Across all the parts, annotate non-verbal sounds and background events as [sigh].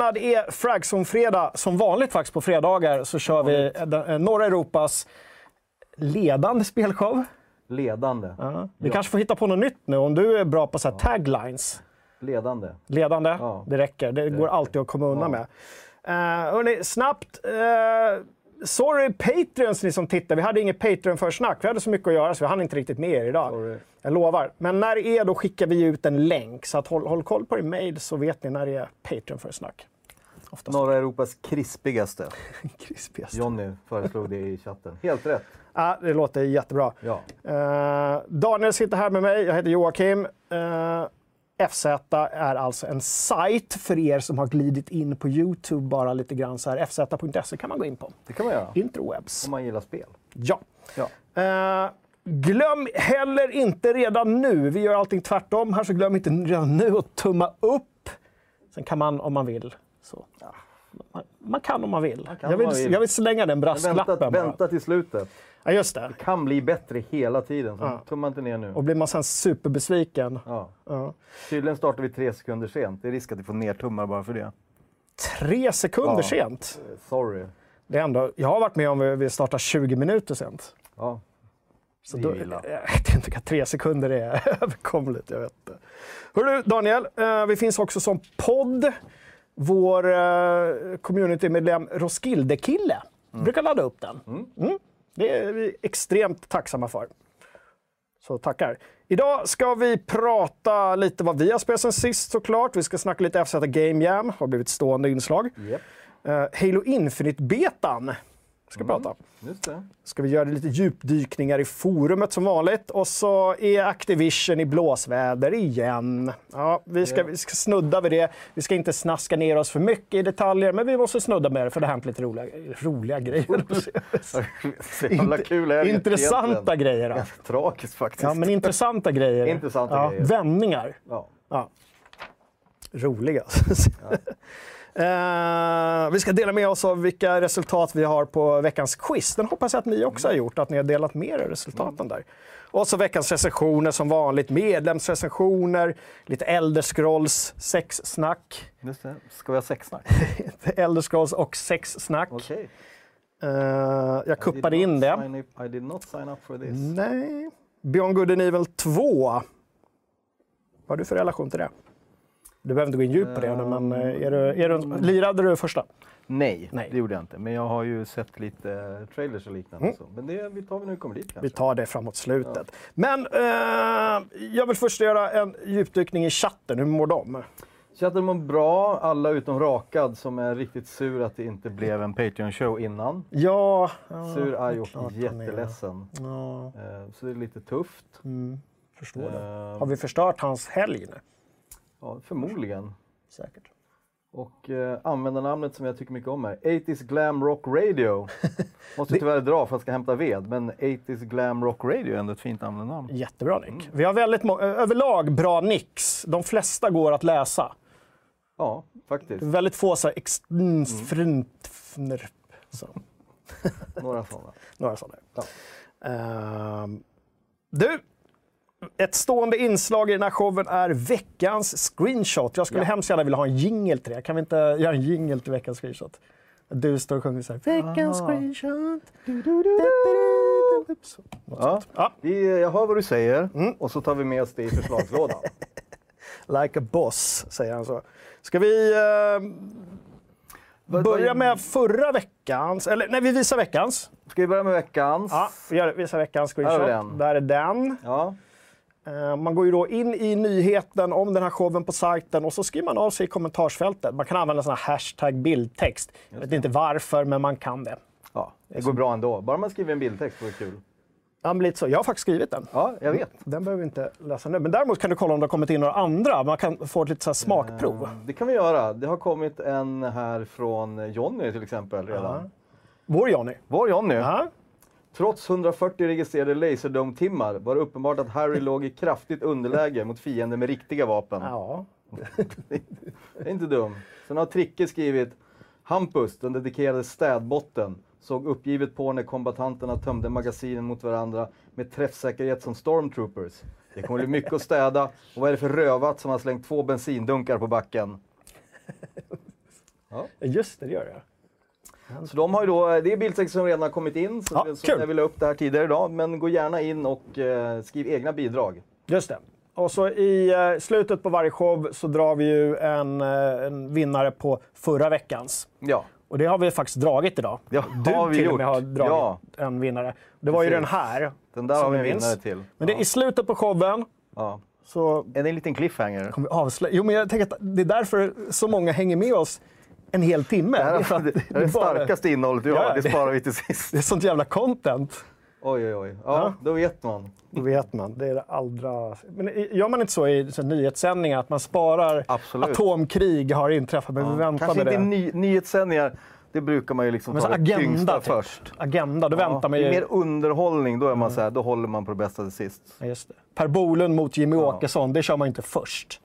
hallå och välkomna! Det är Fragzone-fredag. Som vanligt faktiskt på fredagar så kör vi eh, norra Europas ledande spelshow. Ledande. Ja. Vi kanske får hitta på något nytt nu om du är bra på så här taglines. Ledande. Ledande, Ja. det räcker. Det går alltid att komma undan med. Uh, hörni, snabbt. eh, sorry Patreons ni som tittar. Vi hade inget Patreon-försnack. Vi hade så mycket att göra så vi hann inte riktigt med er idag. Sorry. Jag lovar. Men när det är då skickar vi ut en länk. Så att håll, håll koll på din mail så vet ni när det är Patreon-försnack. Oftast Norra Europas krispigaste. [laughs] krispigast. Jonny föreslog det i chatten. Helt rätt. Ja, det låter jättebra. Ja. Eh, Daniel sitter här med mig. Jag heter Joakim. Uh, FZ är alltså en sajt för er som har glidit in på Youtube bara lite grann. Så här, FZ.se kan man gå in på. Det kan man göra. Interwebs. Om man gillar spel. Ja. Ja. Eh, glöm heller inte redan nu, vi gör allting tvärtom här, så glöm inte redan nu att tumma upp. Sen kan man om man vill. Så. Man, man kan om man vill. kan jag, vill man vill. jag vill slänga den brasklappen Vänta, vänta till slutet. Ja, just det. Kan bli bättre hela tiden. Så Ja. tumma inte ner nu. Och blir man sen superbesviken. Ja. Ja. Tydligen startar vi tre sekunder sent. Det är risk att vi får nertummar bara för det. Tre sekunder Ja. sent. Eh, Sorry. Det är ändå, jag har varit med om vi- startar 20 minuter sent. Ja. Så Det då, [laughs] jag inte vilka tre sekunder det är [laughs] överkomligt. Jag vet inte. Hörru Daniel, eh, vi finns också som podd. Vår eh, communitymedlem Roskilde-kille brukar ladda upp den. Mm. Det är vi extremt tacksamma för. Så tackar. Idag ska vi prata lite vad vi har spelat sen sist såklart. Vi ska snacka lite FZ Game Jam, har blivit stående inslag. Japp. Eh, Halo Infinite-betan ska vi prata. Just det. Ska vi göra lite djupdykningar i forumet som vanligt. Och så är Activision i blåsväder igen. Ja, vi, ska, Ja. vi ska snudda vid det. Vi ska inte snaska ner oss för mycket i detaljer, men vi måste snudda med det för det har hänt lite roliga, roliga grejer. [laughs] Jävla kul är det intressanta egentligen. grejer. Ganska [laughs] tragiskt faktiskt. Ja, men intressanta grejer. Intressanta ja, grejer. Vändningar. Ja. Ja. Roliga. [laughs] Eh, vi ska dela med oss av vilka resultat vi har på veckans quiz. Den hoppas jag att ni också har gjort, att ni har delat med er resultaten där. Och så veckans recensioner som vanligt, medlemsrecensioner, lite Elder Scrolls sexsnack. Just det. Ska vi ha sexsnack? [laughs] Elder Scrolls och sexsnack. Okej. Eh, jag kuppade in det. Up- I did not sign up for this. Nej. Beyond Good and Evil 2. Vad har du för relation till det? Du behöver inte gå in djupt på det men eh, är du, är du, lirade du första? Nej, Nej. det gjorde jag inte. Men jag har ju sett lite trailers och liknande. Så. Men det vi tar vi när vi kommer dit kanske. Vi tar det framåt slutet. Men eh, jag vill först göra en djupdykning i chatten. Hur mår de? Chatten mår bra, alla utom Rakad som är riktigt sur att det inte blev en Patreon-show innan. Ja... ja Sur, arg och jätteledsen. Ja, Eh, Så det är lite tufft. mm, förstår det. Eh, Har vi förstört hans helg nu? Ja, förmodligen. Säkert. Och eh, användarnamnet som jag tycker mycket om är 80s Glam Rock Radio. [laughs] Måste tyvärr dra för att jag ska hämta ved, men 80s Glam Rock Radio är ändå ett fint användarnamn. Jättebra nick. Vi har väldigt överlag bra nicks. De flesta går att läsa. Ja, faktiskt. Väldigt få så här ex- mm, fnrp, så. [laughs] Några sådana. Några sådana. Ja. Ehm, du, ett stående inslag i den här showen är veckans screenshot. Jag skulle Ja. hemskt gärna vilja ha en jingle till det. Kan vi inte göra en jingle till veckans screenshot? Du står och sjunger så här. Veckans Ah. screenshot. Du, du, du, Ja. ja, Vi, jag hör vad du säger och så tar vi med oss det i förslagslådan. [laughs] like a boss, säger han så. Ska vi eh, börja med förra veckans? Eller nej, vi visar veckans. Ska vi börja med veckans? Ja, vi gör, visar veckans Här har screenshot. vi den. Där är den. Ja. Eh, Man går ju då in i nyheten om den här showen på sajten och så skriver man av sig i kommentarsfältet. Man kan använda sån här hashtag bildtext. Jag vet inte varför, men man kan det. ja, det går bra ändå. Bara man skriver en bildtext vore kul. Ja, men lite så. Jag har faktiskt skrivit den. Ja, jag vet. Den behöver vi inte läsa nu. Men däremot kan du kolla om det har kommit in några andra. Man kan få ett lite så här smakprov. Det kan vi göra. Det har kommit en här från Jonny till exempel redan. Vår Johnny. Vår Jonny. Ja. Trots 140 registrerade Laserdome-timmar var det uppenbart att Harry låg i kraftigt underläge mot fiender med riktiga vapen. ja. [laughs] Det är inte dum. Sen har Tricke skrivit Hampus, den dedikerade städbotten, såg uppgivet på när kombatanterna tömde magasinen mot varandra med träffsäkerhet som stormtroopers. Det kommer bli mycket att städa och vad är det för rövat som har slängt två bensindunkar på backen? [laughs] Ja. Just det, det gör det. Så de har ju då, det är bildtext som redan har kommit in, så, Ja, kul. jag ville upp det här tidigare idag. Men gå gärna in och eh, skriv egna bidrag. Just det. Och så i eh, slutet på varje show så drar vi ju en, eh, en vinnare på förra veckans. Ja, Och det har vi faktiskt dragit idag. Ja, du har vi till och gjort. med har dragit Ja. en vinnare. Det var ju Precis. den här. den där som har vi en vinnare till. Men det, ja. i slutet på showen ja. så Är det en liten cliffhanger? kommer vi avslöja. Jo, men jag tänker att det är därför så många hänger med oss en hel timme. Det här Det det, det är det starkaste innehållet du Ja, har, det sparar vi till sist. Det är sånt jävla content. Oj, oj, oj. Ja, Ja. då vet man. Då vet man. Det är det allra... Men gör man inte så i så nyhetssändningar att man sparar Absolut. atomkrig har inträffat, men vi väntar Kanske med inte det. ny, nyhetssändningar, det brukar man ju liksom Men ta så det tyngsta agenda, typ. först. Agenda, då väntar man ju... mer underhållning, då är man så här, då håller man på det bästa till sist. Ja, just det. Per Bolund mot Jimmy Åkesson, det kör man inte först.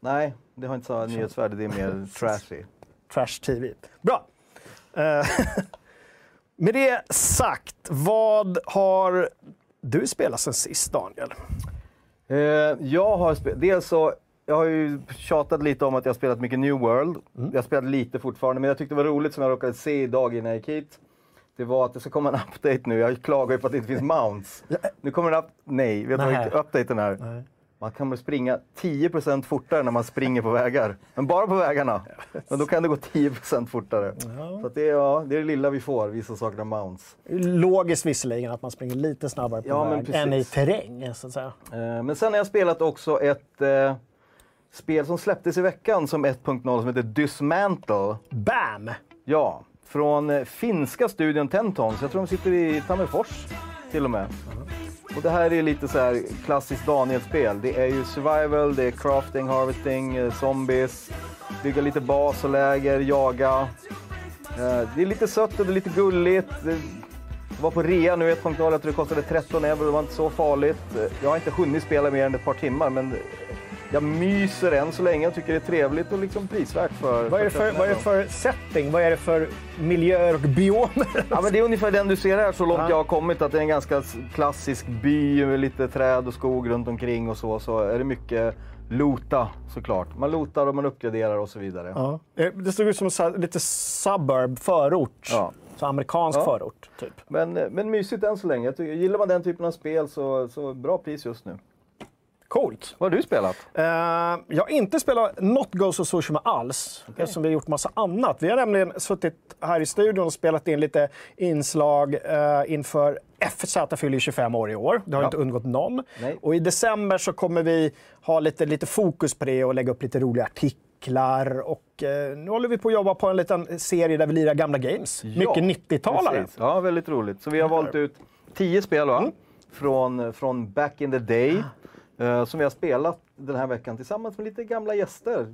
Nej, det har inte så nyhetsvärde, det är mer [laughs] trashy. Trash TV. Bra! Eh, [laughs] med det sagt, vad har du spelat sen sist, Daniel? Eh, jag har dels så, jag har ju tjatat lite om att jag har spelat mycket New World. Mm. Jag spelat lite fortfarande, men jag tyckte det var roligt som jag råkade se idag innan jag gick hit. Det var att det ska komma en [laughs] update nu. Jag klagar ju på att det inte finns mounts. Nu kommer en up- Nej, vet du vad updaten är? Nej. Man kan väl springa 10% fortare när man springer på vägar. Men bara på vägarna. Men då kan det gå 10% fortare. Så att det, är, ja, det är det lilla vi får, vi som saknar mounts. Logiskt visserligen att man springer lite snabbare på Ja, väg än i terräng, så att säga. Eh, Men sen har jag spelat också ett eh, spel som släpptes i veckan som 1.0 som heter Dismantle. Bam! Ja, från eh, finska studion Tentons. Jag tror de sitter i Tammerfors till och med. Och det här är lite så här klassiskt Daniel-spel. Det är ju survival, det är crafting, harvesting, eh, zombies, bygga lite bas och läger, jaga. Eh, det är lite sött och det är lite gulligt. Det var på rea nu 1.0, jag tror det kostade 13 euro, det var inte så farligt. Eh, jag har inte hunnit spela mer än ett par timmar men jag myser än så länge och tycker det är trevligt och liksom prisvärt för... Vad är, det för, 13 vad är det för setting? Vad är det för miljöer och biomer? Ja, men det är ungefär den du ser här så långt Ja. jag har kommit. Att det är en ganska klassisk by med lite träd och skog runt omkring och så. Så är det mycket loota såklart. Man lootar och man uppgraderar och så vidare. Ja. Eh, Det såg ut som en lite suburb, förort. Ja. Så amerikansk Ja. förort, typ. Men, eh, men mysigt än så länge. Jag tycker, gillar man den typen av spel så, så bra pris just nu. Coolt. Vad har du spelat? Eh, jag har inte spelat något Ghost of Tsushima alls, eftersom vi har gjort massa annat. Vi har nämligen suttit här i studion och spelat in lite inslag eh, inför FZ fyller ju 25 år i år. Det har Ja. inte undgått någon. Nej. Och i december så kommer vi ha lite, lite fokus på det och lägga upp lite roliga artiklar. Och eh, nu håller vi på att jobba på en liten serie där vi lirar gamla games. Mycket 90-talare. Precis. Ja, väldigt roligt. Så vi har valt ut tio spel va? Mm. Från, från back in the day. Eh, som vi har spelat den här veckan tillsammans med lite gamla gäster.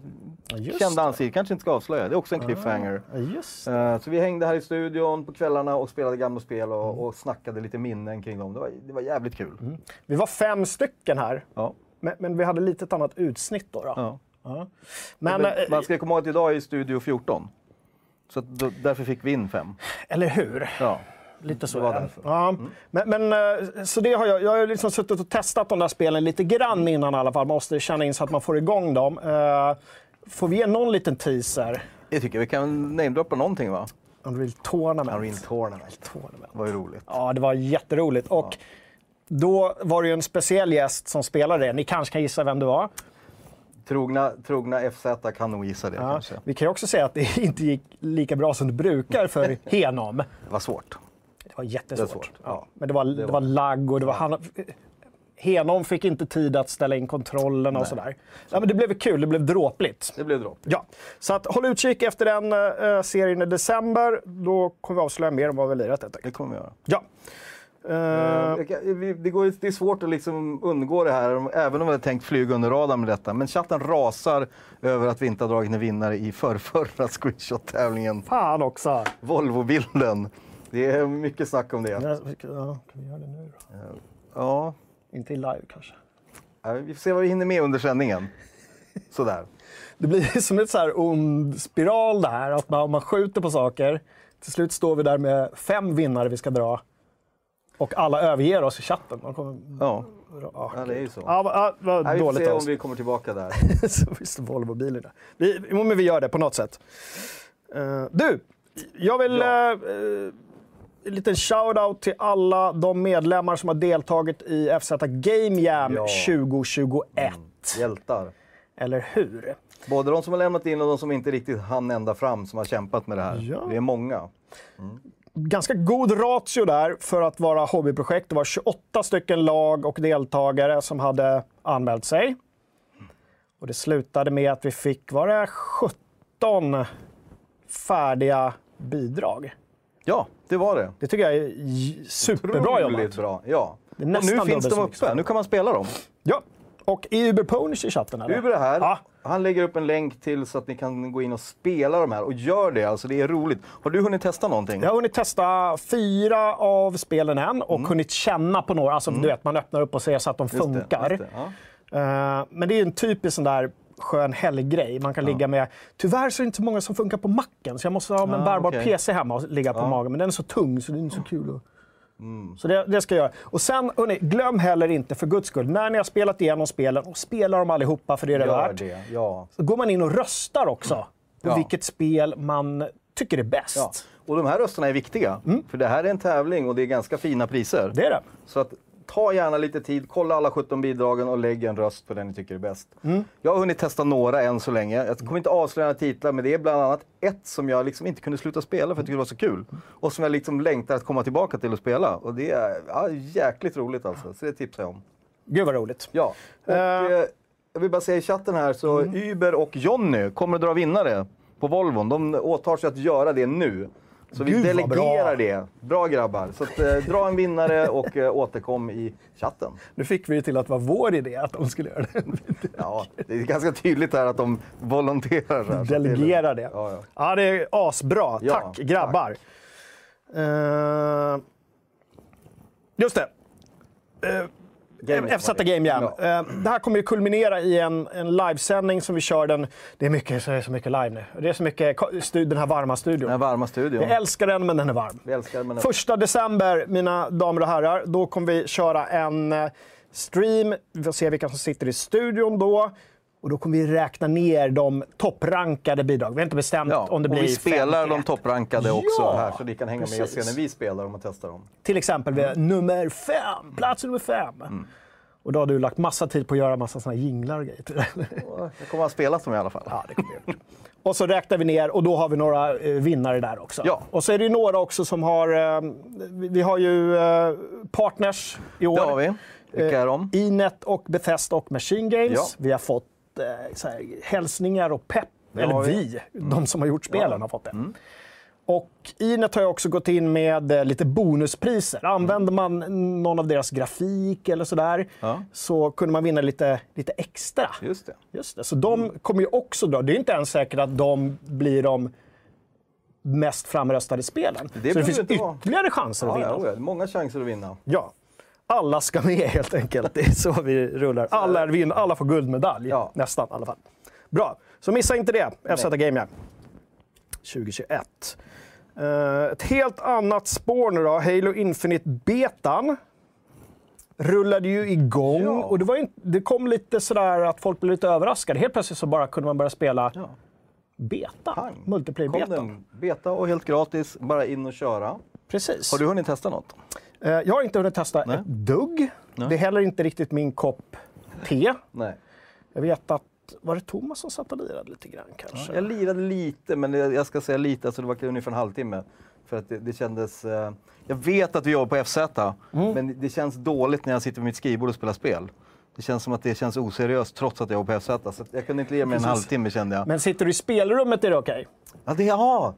Just Kända ansikten, kanske inte ska avslöja. Det är också en cliffhanger. Ja, just det. Eh, Så vi hängde här i studion på kvällarna och spelade gamla spel och, Mm. och snackade lite minnen kring dem. Det var, det var jävligt kul. Vi var fem stycken här, Ja. men, men vi hade lite ett annat utsnitt då. då. Ja. Ja. Men, Men, eh, man ska komma ihåg att idag är Studio 14. Så då, därför fick vi in fem. eller hur? Ja. Lite så Det är det. Ja. Men, men, eh, så det har jag, jag har liksom suttit och testat de där spelen lite grann innan i alla fall. Man måste känna in så att man får igång dem. Eh, Får vi ge någon liten teaser? Jag tycker vi kan namedroppa någonting va? Unreal Tournament. Unreal Tournament. Tournament. Det var ju roligt. Ja, det var jätteroligt. Och då var det ju en speciell gäst som spelade det. Ni kanske kan gissa vem det var. Trogna, trogna FZ kan nog gissa det Ja. kanske. Vi kan ju också säga att det [laughs] inte gick lika bra som det brukar för [laughs] Henom. Det var svårt. Det var jättesvårt. Det svårt, Ja. Men det var, det var lagg och det var han, Henom fick inte tid att ställa in kontrollen och sådär. Ja, men det blev kul, det blev dråpligt. Det blev dropp. Ja, så att håll utkik efter den eh, serien i december. Då kommer vi avslöja mer om vad vi har lirat helt Det kommer vi göra. Ja. Vi- Det, går, det är svårt att liksom undgå det här, även om vi hade tänkt flyga under radarn med detta. Men chatten rasar över att vi inte har dragit en vinnare i förrförra [laughs] screenshot-tävlingen. fan också. Volvo-bilden. Det är mycket snack om det. Ja, kan vi göra det nu då? Ja, Inte i live kanske. ja, vi får se vad vi hinner med under sändningen. Sådär. Det blir [laughs] som så här ond spiral det här. Att man, man skjuter på saker. Till slut står vi där med fem vinnare vi ska dra. Och alla överger oss i chatten. De kommer... Ja, Ja, det är ju så. Ja, ja, vad Nej, vi får dåligt se om vi kommer tillbaka där. [laughs] så visst Volvo-bilen där. Vi, men vi gör det på något sätt. Eh, du, jag vill... Ja. eh, en liten shout-out till alla de medlemmar som har deltagit i FZ Game Jam Ja. 2021. Hjältar. Eller hur? Både de som har lämnat in och de som inte riktigt hann ända fram som har kämpat med det här. Ja. Det är många. ganska god ratio där för att vara hobbyprojekt. Det var 28 stycken lag och deltagare som hade anmält sig. Och det slutade med att vi fick, var det 17 färdiga bidrag? Ja, det var det. Det tycker jag är superbra jobbat. Bra. Ja. Det är och nu finns de uppe. Nu kan man spela dem. Ja, och är Uber Ponish i chatten eller? Uber är här. Ja. Han lägger upp en länk till så att ni kan gå in och spela de här. Och gör det, alltså det är roligt. Har du hunnit testa någonting? Jag har hunnit testa fyra av spelen än och hunnit känna på några. Alltså, du vet, man öppnar upp och ser så att de Mm. Just det, funkar. just det, ja. Eh, men det är en typisk sån där skön helggrej. Man kan ligga med... Tyvärr så är det inte så många som funkar på macken, så jag måste ha en Ah, bärbar okej. PC hemma och ligga på magen. Men den är så tung så det är inte så kul att... Så det, det ska jag göra. Och sen, hörni, glöm heller inte för guds skull, när ni har spelat igenom spelen, och spelar dem allihopa för det är det Gör värt, det, ja. så går man in och röstar också på Ja. vilket spel man tycker är bäst. ja. Och de här rösterna är viktiga. För det här är en tävling och det är ganska fina priser. Det är det. Så att, ta gärna lite tid, kolla alla 17 bidragen och lägg en röst på den ni tycker är bäst. Jag har hunnit testa några än så länge. Jag kommer inte avslöja några titlar, men det är bland annat ett som jag liksom inte kunde sluta spela för att det var så kul. Och som jag liksom längtar att komma tillbaka till och spela. Och det är ja, jäkligt roligt alltså, så det tipsar jag om. Gud vad roligt. Ja, och eh, jag vill bara säga i chatten här så Uber och Jonny kommer att dra vinnare på Volvon. De åtar sig att göra det nu. Så vi Gud, vad delegerar bra. det. Bra grabbar. Så att, eh, dra en vinnare och eh, återkom i chatten. Nu fick vi det till att vara vår idé att de skulle göra det. Ja, det är ganska tydligt här att de volonterar. Här, så att Delegera det. Ja, ja. Ja, det är asbra. Ja, tack grabbar. Eh, just det. Uh, FZ. Game Jam. Ja. Eh, det här kommer ju kulminera i en, en livesändning som vi kör den. Det är mycket, så är så mycket live nu. Det är så mycket stu- den här varma studion. Den varma studion. Jag älskar den, men den är varm. Vi älskar men Första december, mina damer och herrar, då kommer vi köra en eh, stream. Vi får se vilka som sitter i studion då. Och då kommer vi räkna ner de topprankade bidrag. Vi har inte bestämt Ja, om det och blir vi spelar 51. de topprankade också Ja, här så ni kan hänga med och se precis. när vi spelar dem och testar dem. Till exempel vid nummer fem, plats nummer fem. Mm. Och då har du lagt massa tid på att göra massa såna jinglar och grejer till det. Och Jag kommer att spela dem i alla fall. Ja, det kommer vi. Och så räknar vi ner och då har vi några eh, vinnare där också. Ja. Och så är det ju några också som har... Eh, vi, vi har ju eh, partners i år. Det har vi. Vilka är de? Inet och Bethesda och Machine Games. Ja. Vi har fått eh, så här, hälsningar och pepp. Det Eller vi, vi. Mm. de som har gjort spelen, Ja. har fått det. Och Inet har också gått in med eh, lite bonuspriser. Använder man någon av deras grafik eller sådär Ja. så kunde man vinna lite, lite extra. Just det. Just det. Så de kommer ju också dra. Det är inte ens säkert att de blir de mest framröstade spelen. så det finns inte vara. ytterligare chanser att Ja, vinna. ja, många chanser att vinna. Ja. Alla ska med helt enkelt. Det är så vi rullar. Alla, är vinn- alla får guldmedalj. Ja. Nästan i alla fall. Bra, så missa inte det. FZ Game Jam 2021. Eh, ett helt annat spår nu då. Halo Infinite betan rullade ju igång Ja. och det, var inte, det kom lite sådär att folk blev lite överraskade. Helt plötsligt så bara kunde man börja spela Ja. beta. Den. Beta och helt gratis, bara in och köra. Precis. Har du hunnit testa något? Eh, jag har inte hunnit testa Nej. ett dugg. Nej. Det är heller inte riktigt min kopp te. Nej. Jag vet att, var det Thomas som satt och lirade lite grann kanske? Jag lirade lite, men jag ska säga lite, alltså det var ungefär en halvtimme. För att det, det kändes... Eh, jag vet att vi jobbar på FZ, Mm. men det känns dåligt när jag sitter vid mitt skrivbord och spelar spel. Det känns som att det känns oseriöst trots att jag jobbar på FZ. Så jag kunde inte ge mig en halvtimme kände jag. Men sitter du i spelrummet är det okej? Ja, det, ja.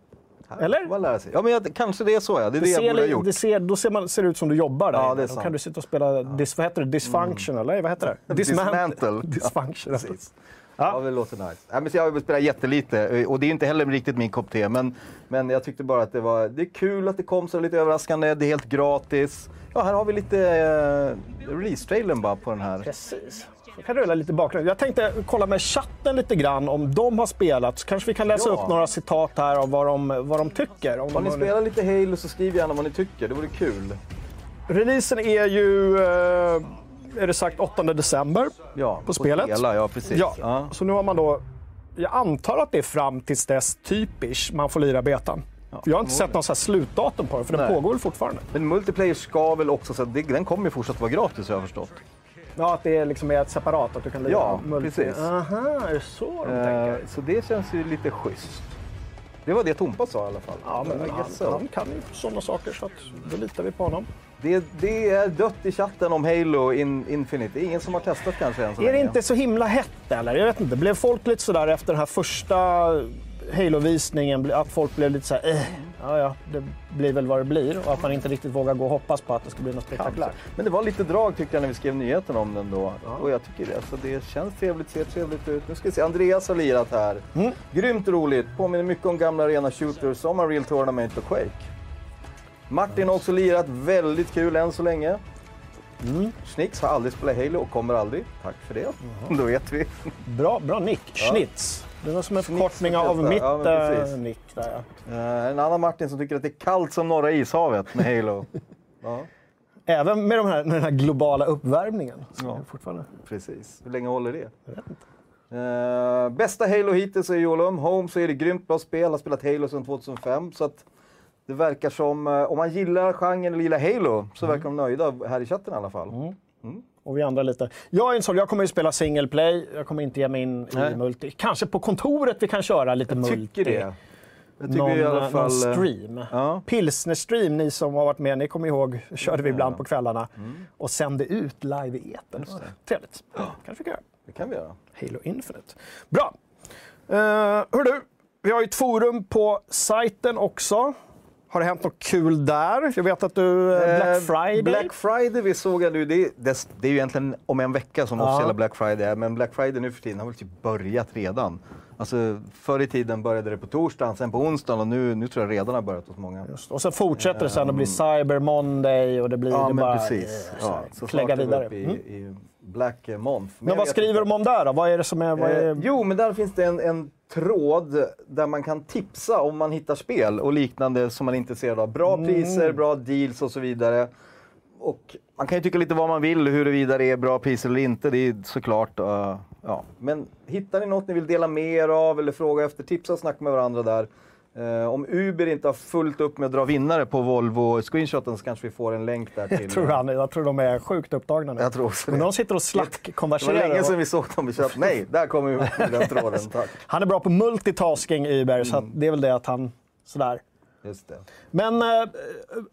Eller? man lära sig. Ja, men jag, kanske det är så ja. Det är det, Det jag ser, borde ha gjort. det ser, då ser, man, ser det ut som du jobbar där Ja, det är Då kan du sitta och spela dis, vad heter det? dysfunctional, eller vad heter det? Dismantle. [laughs] Dysfunctional. Ja, precis. Ja. Ja, det låter nice. Ja, men jag har spelat jättelite eh, och det är inte heller riktigt min kopp te. Men, men jag tyckte bara att det var det är kul att det kom så lite överraskande. Det är helt gratis. Ja, här har vi lite eh, release-trailern bara på den här. Precis. Jag kan rulla lite bakgrund. Jag tänkte kolla med chatten lite grann om de har spelat. Så kanske vi kan läsa Ja. upp några citat här av vad de, vad de tycker. Om de ni spelat lite Halo så skriv gärna vad ni tycker. Det vore kul. Releasen är ju, eh, är det sagt, 8 december. Ja, På spelet? Spela, ja, precis. Ja, Ja. så nu har man då jag antar att det är fram tills dess, typiskt, man får lira betan. För jag har inte sett någon så slutdatum på det, för den Nej. pågår väl fortfarande. Men multiplayer ska väl också, så det, den kommer ju fortsatt vara gratis har jag förstått. Ja, att det är liksom är ett separat, att du kan lira Ja, multi. precis. Aha, är det så de tänker? Eh, så det känns ju lite schysst. Det var det Tompa sa i alla fall. Ja, men I han, guess so. han kan ju sådana saker, så att då litar vi på honom. det, det är dött i chatten om Halo in, Infinite. Det är ingen som har testat kanske än så Är det länge. inte så himla hett eller? Jag vet inte. Blev folk lite sådär efter den här första Halo-visningen, att folk blev lite såhär, eh, ja ja, det blir väl vad det blir. Och att man inte riktigt vågar gå och hoppas på att det ska bli något spektakulärt. Men det var lite drag tyckte jag när vi skrev nyheten om den då. Och jag tycker det. Så det känns trevligt, ser trevligt ut. Nu ska vi se, Andreas har lirat här. Mm. Grymt roligt, påminner mycket om gamla arena shooters som Unreal Tournament och Quake. Martin har också lirat, väldigt kul än så länge. Mm. Snix har aldrig spelat Halo och kommer aldrig. Tack för det. [laughs] Då vet vi. Bra, bra nick. Schnitz. Det var som en förkortning av mitt Ja, eh, nick. Där, ja. Eh, en annan Martin som tycker att det är kallt som norra ishavet med Halo. [laughs] ja, Även med, de här, med den här globala uppvärmningen. Ja. fortfarande... precis. Hur länge håller det? Jag vet inte. Eh, bästa Halo hittills är Jolum. Home så är det grymt bra spel. Har spelat Halo sedan 2005. Så att det verkar som, eh, om man gillar genren eller gillar Halo, så Mm. verkar de nöjda här i chatten i alla fall. Och vi andra lite. Jag är en sån, jag kommer ju spela single play. Jag kommer inte ge mig in i Nej. multi. Kanske på kontoret vi kan köra lite multi. Tycker det. Jag tycker någon, i alla fall... någon eh, stream. Ja. Pilsner-stream, ni som har varit med, ni kommer ihåg, körde vi ibland ja. på kvällarna. Mm. Och sände ut live i etern. Trevligt. kanske vi kan göra. Det kan vi göra. Halo Infinite. Bra! Uh, hör du, vi har ju ett forum på sajten också. Har det hänt något kul där? Jag vet att du... eh, Black Eh, Friday? Black Friday, vi såg nu, det, det, det är ju egentligen om en vecka som Ja. officiella Black Friday är, men Black Friday nu för tiden har väl typ börjat redan. Alltså förr i tiden började det på torsdagen, sen på onsdagen och nu, nu tror jag redan har börjat hos många. Just, och sen fortsätter det sen och blir Cyber Monday och det blir Ja, det men bara... precis. så Ja, så klägga är vidare. i, Mm. i Black Month. Men jag vad skriver inte. de om där då? Vad är det som är... Vad är... Eh, jo, men där finns det en, en tråd där man kan tipsa om man hittar spel och liknande som man är intresserad av. Bra Mm. priser, bra deals och så vidare. Och man kan ju tycka lite vad man vill huruvida det är bra priser eller inte. Det är såklart. eh, ja. Men hittar ni något ni vill dela med er av eller fråga efter, tipsa och snacka med varandra där. Eh, om Uber inte har fullt upp med att dra vinnare på Volvo-screenshoten så kanske vi får en länk där till... Jag tror, han, jag tror de är sjukt upptagna nu. Jag tror också Men det. de sitter och Det var slack-konverserar. länge sedan vi såg dem i chatt. Nej, där kommer vi den tråden. Tack. [laughs] Han är bra på multitasking, Uber, så Mm. det är väl det att han... Sådär. Just det. Men eh,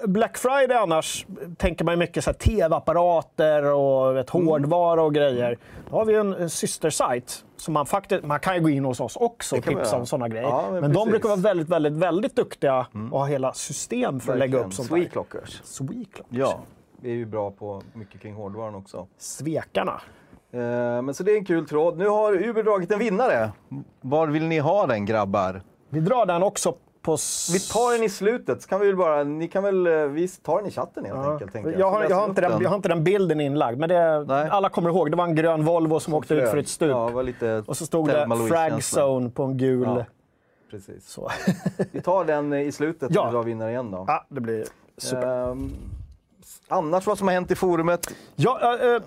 Black Friday annars tänker man mycket så tv-apparater och vet, Mm. hårdvara och grejer. Då har vi en, en systersajt man faktiskt, man kan ju gå in hos oss också och tipsa om sådana grejer. Ja, men men de. Mm. brukar vara väldigt, väldigt, väldigt duktiga och ha hela system för att lägga upp sånt där. Sweeclockers. Sweeclockers. Ja, vi är ju bra på mycket kring hårdvaran också. Svekarna. Eh, men så det är en kul tråd. Nu har Uber dragit en vinnare. Var vill ni ha den grabbar? Vi drar den också på... Vi tar den i slutet, så kan vi väl bara, ni kan väl, eh, vi tar den i chatten helt Ja. enkelt. Jag. Jag, har, jag, har inte den, jag har inte den bilden inlagd, men det, alla kommer ihåg. Det var en grön Volvo som åkte ut för ett stup. Ja, lite och så stod det Frag. Zone på en gul... Ja. Precis. Så. Vi tar den eh, i slutet Ja. och vi drar vinnare igen då. ja, det blir super. Ehm, annars vad som har hänt i forumet? Ja, eh, eh,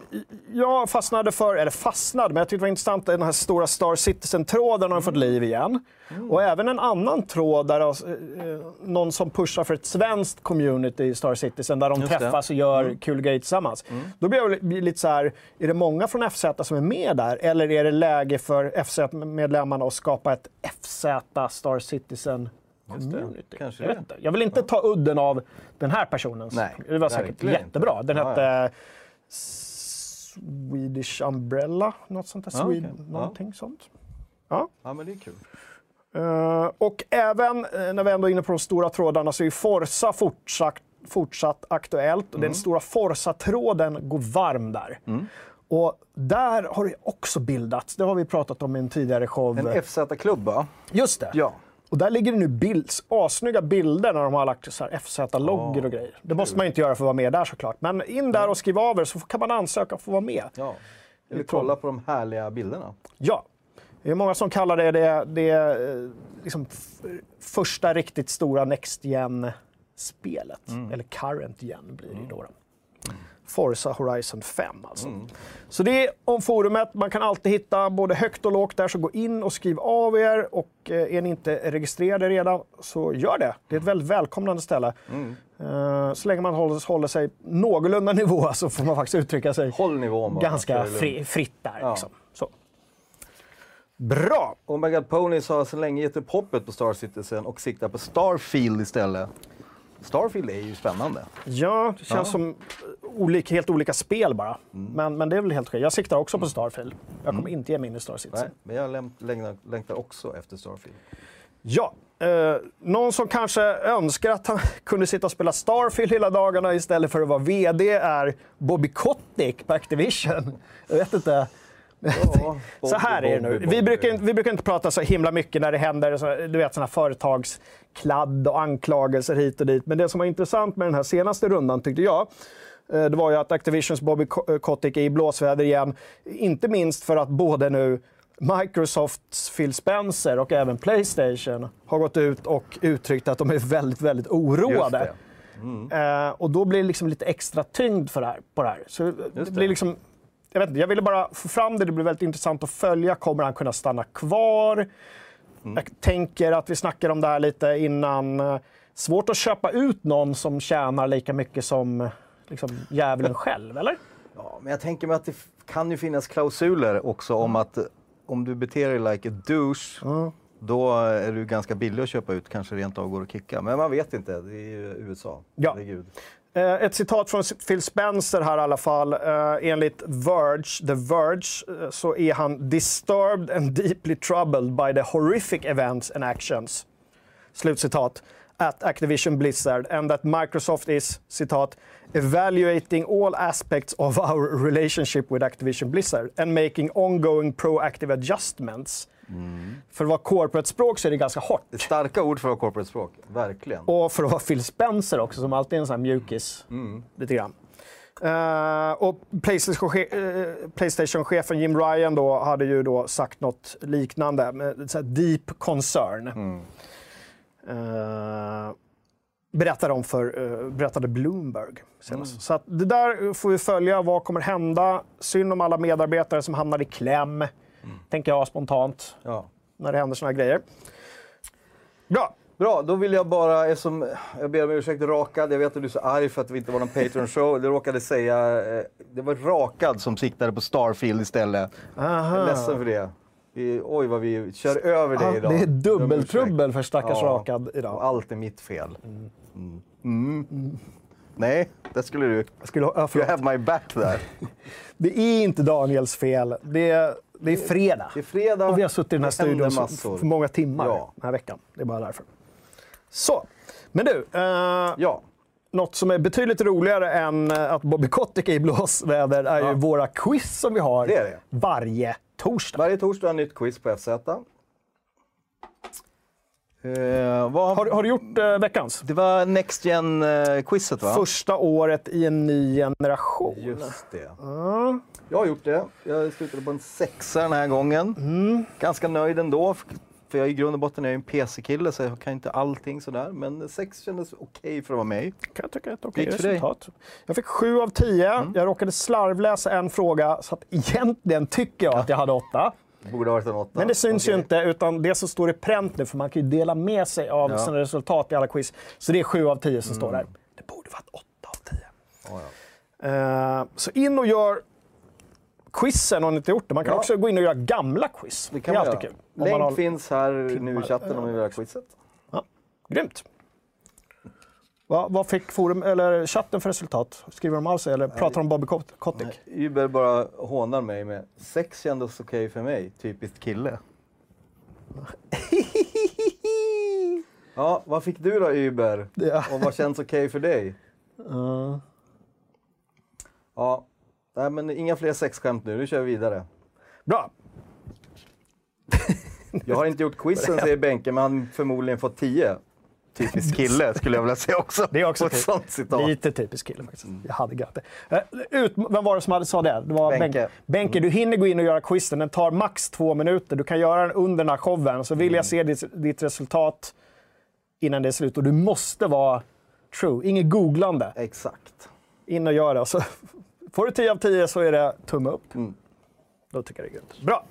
jag fastnade för, eller fastnade, men jag tyckte det var intressant, den här stora Star Citizen-tråden har fått liv igen. Och även en annan tråd där eh, någon som pushar för ett svenskt community i Star Citizen, där de Just det. träffas och gör kul grejer tillsammans. Då blir jag li- lite så här, är det många från FZ som är med där? Eller är det läge för FZ-medlemmarna att skapa ett FZ Star Citizen det. Community? Kanske jag, det. vet inte. jag vill inte ta udden av den här personens. Nej, det var säkert jättebra. Den Ja, hette ja. Swedish Umbrella, något sånt där. Ja, Swede. Ja. Någonting sånt. Ja. Ja, men det är kul. Eh, och även eh, när vi ändå är inne på de stora trådarna så är Forza fortsatt, fortsatt aktuellt. Och Mm. Den stora Forza-tråden går varm där. Och där har det också bildats, det har vi pratat om i en tidigare show. En FZ-klubb va? Just det. Ja. Och där ligger det nu bild, assnygga bilder när de har lagt så här FZ-loggor Ja, och grejer. Det måste man ju inte göra för att vara med där såklart. Men in där och skriv av er så kan man ansöka för att vara med. ja. Eller kolla på de härliga bilderna. Ja. Det är många som kallar det det, det eh, liksom första riktigt stora Next Gen-spelet. Eller Current Gen blir det ju då. då. Forza Horizon 5 alltså. Så det är om forumet. Man kan alltid hitta både högt och lågt där, så gå in och skriv av er. Och eh, är ni inte registrerade redan, så gör det. Det är ett väldigt välkomnande ställe. Eh, så länge man håller, håller sig någorlunda nivå [laughs] så får man faktiskt uttrycka sig Håll nivån bara. ganska fri, fritt där. Ja. Liksom. Så. Bra! God Ponies har sedan länge gett upp hoppet på Star Citizen och siktar på Starfield istället. Starfield är ju spännande. Ja, det känns Ja. som olika, helt olika spel bara. Mm. Men, men det är väl helt okej. Jag siktar också på Starfield. Jag kommer inte ge mig in i Star Citizen. Nej, men jag längtar, längtar också efter Starfield. Ja, eh, någon som kanske önskar att han [laughs] kunde sitta och spela Starfield hela dagarna istället för att vara VD är Bobby Kotick på Activision. Jag vet inte. Ja, Så här är det nu. Vi brukar, inte- vi brukar inte prata så himla mycket när det händer så, du vet, såna företagskladd och anklagelser hit och dit. Men det som var intressant med den här senaste rundan tyckte jag, eh, det var ju att Activisions Bobby eh, Kotick är i blåsväder igen. Inte minst för att både nu Microsofts Phil Spencer och även Playstation har gått ut och uttryckt att de är väldigt, väldigt oroade. Det. Eh, och då blir det liksom lite extra tyngd för det här, på det här. Så det det. blir liksom, jag, vet inte, jag ville bara få fram det, det blir väldigt intressant att följa. Kommer han kunna stanna kvar? Jag tänker att vi snackar om det här lite innan. Svårt att köpa ut någon som tjänar lika mycket som liksom, djävulen själv, eller? [laughs] Ja, men jag tänker mig att det kan ju finnas klausuler också om att eh, om du beter dig like a douche, då är du ganska billig att köpa ut, kanske rent av går att kicka. Men man vet inte, det är ju USA. Ja. Herregud. Eh, ett citat från Phil Spencer här i alla fall. Eh, enligt Verge, The Verge eh, så är han “disturbed and deeply troubled by the horrific events and actions” slutcitat, at Activision Blizzard and that Microsoft is, citat, evaluating all aspects of our relationship with Activision Blizzard and making ongoing proactive adjustments. För att vara corporate-språk så är det ganska hårt. Starka ord för att vara corporate språk, verkligen. Och för att vara Phil Spencer också, som alltid är en sån här mjukis. Lite grann. Eh, och eh, Playstation-chefen Jim Ryan då hade ju då sagt något liknande, med så deep concern. Eh, berättade, om för, eh, berättade Bloomberg senast. Så att det där får vi följa. Vad kommer hända? Synd om alla medarbetare som hamnar i kläm, tänker jag spontant, Ja. när det händer såna här grejer. Bra. Bra, då vill jag bara, eftersom jag ber om ursäkt Rakad, jag vet att du är så arg för att det inte var någon Patreon-show. Det råkade säga, eh, det var Rakad som siktade på Starfield istället. Jag är ledsen för det. Vi, oj vad vi kör över dig Ja, idag. det är dubbeltrubbel för stackars Ja. Rakad Och idag. allt är mitt fel. Mm. Mm. Nej, det skulle du. Jag skulle, ja, You have my back där. [laughs] Det är inte Daniels fel. Det är, det är fredag. Det är fredag. Och vi har suttit i den här studion för många timmar Ja. den här veckan. Det är bara därför. Så. Men du, eh, Ja, något som är betydligt roligare än eh, att Bobby Kotick är i blåsväder är ju Ja. våra quiz som vi har Det är det. varje torsdag. varje torsdag ett nytt quiz på FZ. Eh, vad, Har, har du gjort eh, veckans? Det var Next Gen-quizet va? Första året i en ny generation. Just det. Jag har gjort det. Jag slutade på en sexa den här gången. Mm. Ganska nöjd ändå. För jag i grund och botten är en PC-kille så jag kan inte allting sådär. Men sex kändes okej för att vara mig. kan jag tycka är ett okej resultat. Jag fick sju av tio. Jag råkade slarvläsa en fråga, så att egentligen tycker jag att jag hade åtta. Borde varit en åtta. Men det syns ju Okej. inte, utan det som står i pränt nu, för man kan ju dela med sig av Ja. sina resultat i alla quiz. Så det är sju av tio som står där. Det borde varit åtta av tio. Ja, ja. Eh, så in och gör quizen om ni inte gjort det. Man kan Ja. också gå in och göra gamla quiz. Det kan är man alltid göra. kul. Länk har... finns här nu i chatten om ni vill ha quizet. ja. Grymt. Va, vad fick forum, eller chatten för resultat? Skriver de av sig eller pratar de om Bobby Kot- Kotick? Uber bara hånar mig med sex kändes okej för mig, typiskt kille. [laughs] Ja, vad fick du då Uber? Ja. Och vad känns okej för dig? Ja, nej, men inga fler sexskämt nu, nu kör vi vidare. Bra. Jag har inte gjort quizen säger Benke, men han förmodligen fått tio. Typisk kille skulle jag vilja säga också. Det är också typ- sånt citat. Lite typisk kille faktiskt. Jag hade glatt det. Eh, Ut, vem var det som hade, sa det? Det var Benke. Benke. Benke, du hinner gå in och göra quizen. Den tar max två minuter. Du kan göra den under den här showen. Så vill Mm. jag se ditt, ditt resultat innan det är slut. Och du måste vara true. Inget googlande. Exakt. In och gör det. Så [laughs] får du 10 av 10 så är det tumme upp. Mm. Då tycker jag det är grymt. Bra.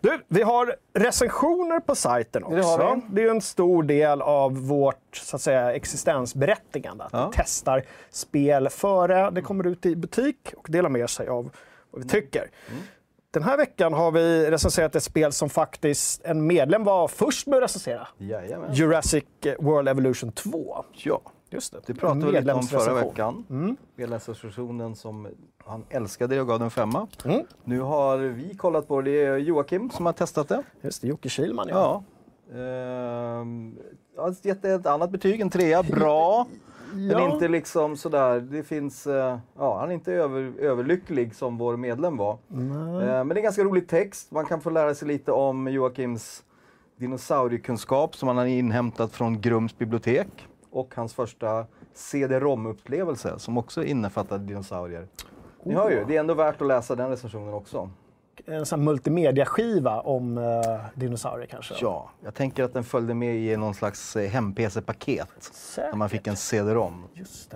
Du, vi har recensioner på sajten också. Det har vi. Det är en stor del av vårt så att säga, existensberättigande. Att Ja. vi testar spel före det kommer ut i butik och delar med sig av vad vi tycker. Mm. Den här veckan har vi recenserat ett spel som faktiskt en medlem var först med att recensera. Jajamän. Jurassic World Evolution 2. Ja, Just det. det pratade vi lite om förra veckan. Mm. Medlemsrecensionen som han älskade och gav den femma. Mm. Nu har vi kollat på det. Det är Joakim som har testat det. Just det, Jocke Kihlman ja. Ja. Ehm, jag gett ett annat betyg, en trea. Bra. [laughs] Men inte liksom sådär, det finns, eh, ja han är inte över, överlycklig som vår medlem var. Nej. Eh, Men det är ganska rolig text, man kan få lära sig lite om Joakims dinosauriekunskap som han har inhämtat från Grums bibliotek. Och hans första CD-ROM-upplevelse som också innefattade dinosaurier. Ni hör ju, det är ändå värt att läsa den recensionen också. En sån multimediaskiva om uh, dinosaurier kanske? Ja, jag tänker att den följde med i någon slags eh, hem-PC-paket. Där man fick en CD-ROM.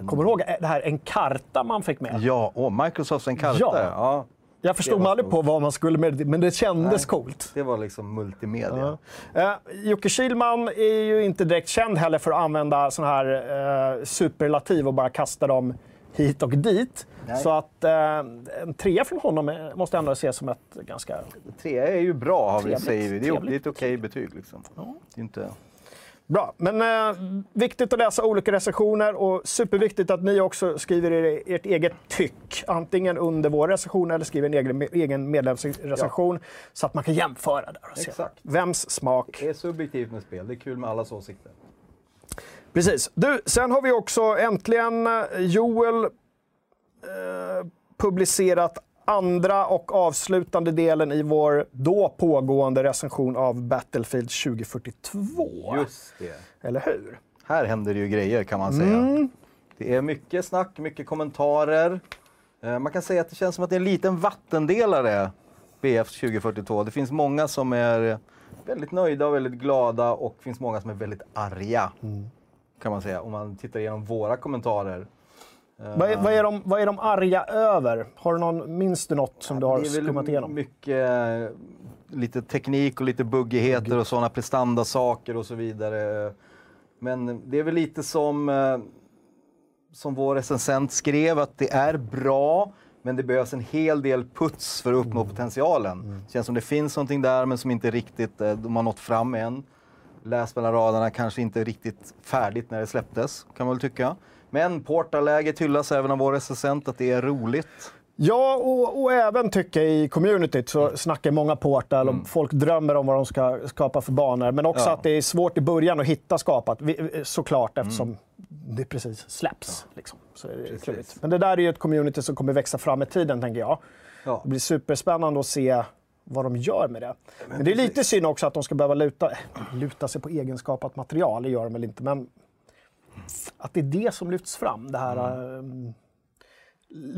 Kommer du ihåg eh, det här en karta man fick med? Ja, åh, Microsofts Encarta. Ja. Ja. Jag förstod mig aldrig på vad man skulle med det, men det kändes Nej. coolt. Det var liksom multimedia. Ja. Uh, Jocke Kihlman är ju inte direkt känd heller för att använda sån här eh, superlativ och bara kasta dem hit och dit. Nej. Så att eh, en trea från honom måste ändå ses som ett ganska... Tre är ju bra, har vi, säger vi. Det är, det är ett okej betyg. Liksom. Ja. Inte... Bra, men eh, viktigt att läsa olika recensioner och superviktigt att ni också skriver er, ert eget tyck. Antingen under vår recension eller skriver en egen, egen medlemsrecension så att man kan jämföra där och se Exakt. vems smak. Det är subjektivt med spel. Det är kul med allas åsikter. Precis. Du, sen har vi också äntligen eh, Joel eh, publicerat andra och avslutande delen i vår då pågående recension av Battlefield 2042. Just det. Eller hur? Här händer det ju grejer kan man säga. Mm. Det är mycket snack, mycket kommentarer. Eh, Man kan säga att det känns som att det är en liten vattendelare, BF 2042. Det finns många som är väldigt nöjda och väldigt glada och det finns många som är väldigt arga. Mm. Kan man säga, om man tittar igenom våra kommentarer. Vad är, vad, är de, vad är de arga över? Har du någon, minns du något som du har skummat igenom? mycket eh, lite teknik och lite buggigheter och sådana prestandasaker och så vidare. Men det är väl lite som, eh, som vår recensent skrev att det är bra men det behövs en hel del puts för att uppnå potentialen. Det känns som det finns någonting där men som inte riktigt eh, de har nått fram än. Läs mellan raderna, kanske inte riktigt färdigt när det släpptes, kan man väl tycka. Men portaläget hyllas även av vår recensent, att det är roligt. Ja, och, och även tycker jag i communityt Mm. så snackar många Portal och folk drömmer om vad de ska skapa för banor. Men också Ja. att det är svårt i början att hitta skapat, såklart Mm. eftersom det precis släpps. Liksom. Så är det klurigt. Men det där är ju ett community som kommer växa fram med tiden, tänker jag. Ja. Det blir superspännande att se vad de gör med det. Men, det är lite synd också att de ska behöva luta, luta sig på egenskapat material, det gör de väl inte. Men att det är det som lyfts fram, det här Mm. eh,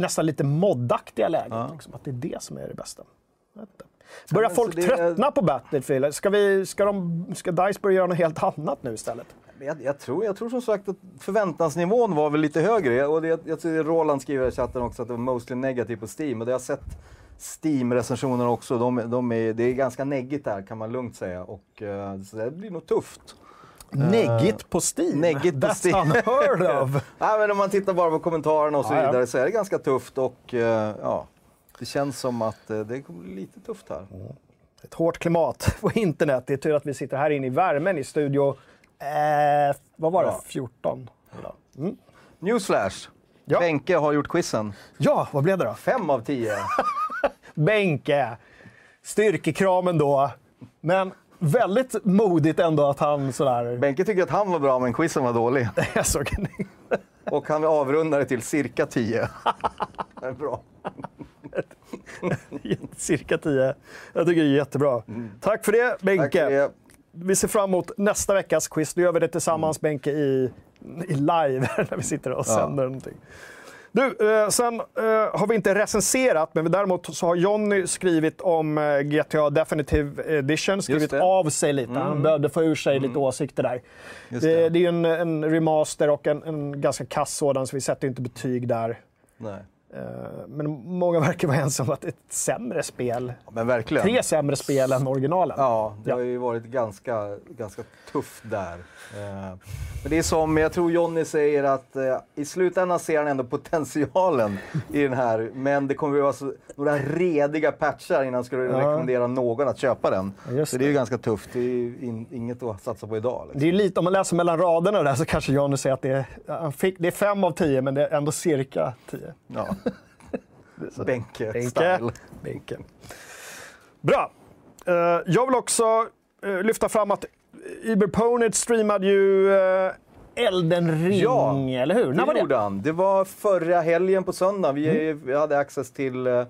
nästan lite moddaktiga läget. Ja. Liksom, att det är det som är det bästa. Jag. Börjar men folk tröttna på Battlefield? Ska, vi, ska, de, ska DICE börja göra något helt annat nu istället? Jag, jag, tror, jag tror som sagt att förväntansnivån var väl lite högre. Och det, jag tror Roland skriver i chatten också att det var mostly negativt på Steam. Och det har jag sett Steam-recensionerna också. De, de är, det är ganska neggigt där kan man lugnt säga. Och, eh, så det blir nog tufft. Neggigt på Steam? Eh, neggigt på [laughs] That's Steam. unheard of. [laughs] Nej, men om man tittar bara på kommentarerna och så Ja, ja. vidare så är det ganska tufft. Och eh, ja, det känns som att eh, det kommer bli lite tufft här. Ett hårt klimat [laughs] på internet. Det är tur att vi sitter här inne i värmen i studio, eh, vad var det, Ja. 14? idag. Mm. Newsflash! Ja. Benke har gjort quizen. Ja, vad blev det då? Fem av tio. Benke. Styrkekramen då. Men väldigt modigt ändå att han sådär... Benke tycker att han var bra men quizen var dålig. [laughs] Jag såg Och han avrundar det till cirka 10. Det är bra. [laughs] cirka 10. Jag tycker det är jättebra. Tack för det, Mm. Benke. för det. Vi ser fram emot nästa veckas quiz. Då gör vi det tillsammans, Mm. Benke, i, i live [laughs] när vi sitter och sänder någonting. Du, eh, sen eh, har vi inte recenserat, men däremot så har Jonny skrivit om eh, GTA Definitive Edition, skrivit. Mm. av sig lite. Han behövde få ur sig lite åsikter där. Det, det. det är ju en, en remaster och en, en ganska kass sådan, så vi sätter inte betyg där. Nej. Eh, Men många [laughs] verkar vara ensamma om att det är ett sämre spel. Verkligen. Tre sämre spel än originalen. Ja, det Ja. har ju varit ganska, ganska tufft där. Eh, Men det är som, jag tror Jonny säger att eh, i slutändan ser han ändå potentialen i den här. Men det kommer så, några rediga patchar innan han skulle Ja. rekommendera någon att köpa den. Ja, just så det är ju ganska tufft. Det är ju in, inget att satsa på idag. Liksom. Det är lite, om man läser mellan raderna där så kanske Johnny säger att det är, fick, det är fem av tio, men det är ändå cirka tio. Ja. Benke. Bänke-style. Benke. Bra. Eh, jag vill också eh, lyfta fram att Uberponet streamade ju uh, Elden ring, Ja, eller hur? När var det han. Det var förra helgen på söndag. Vi, vi hade access till eh,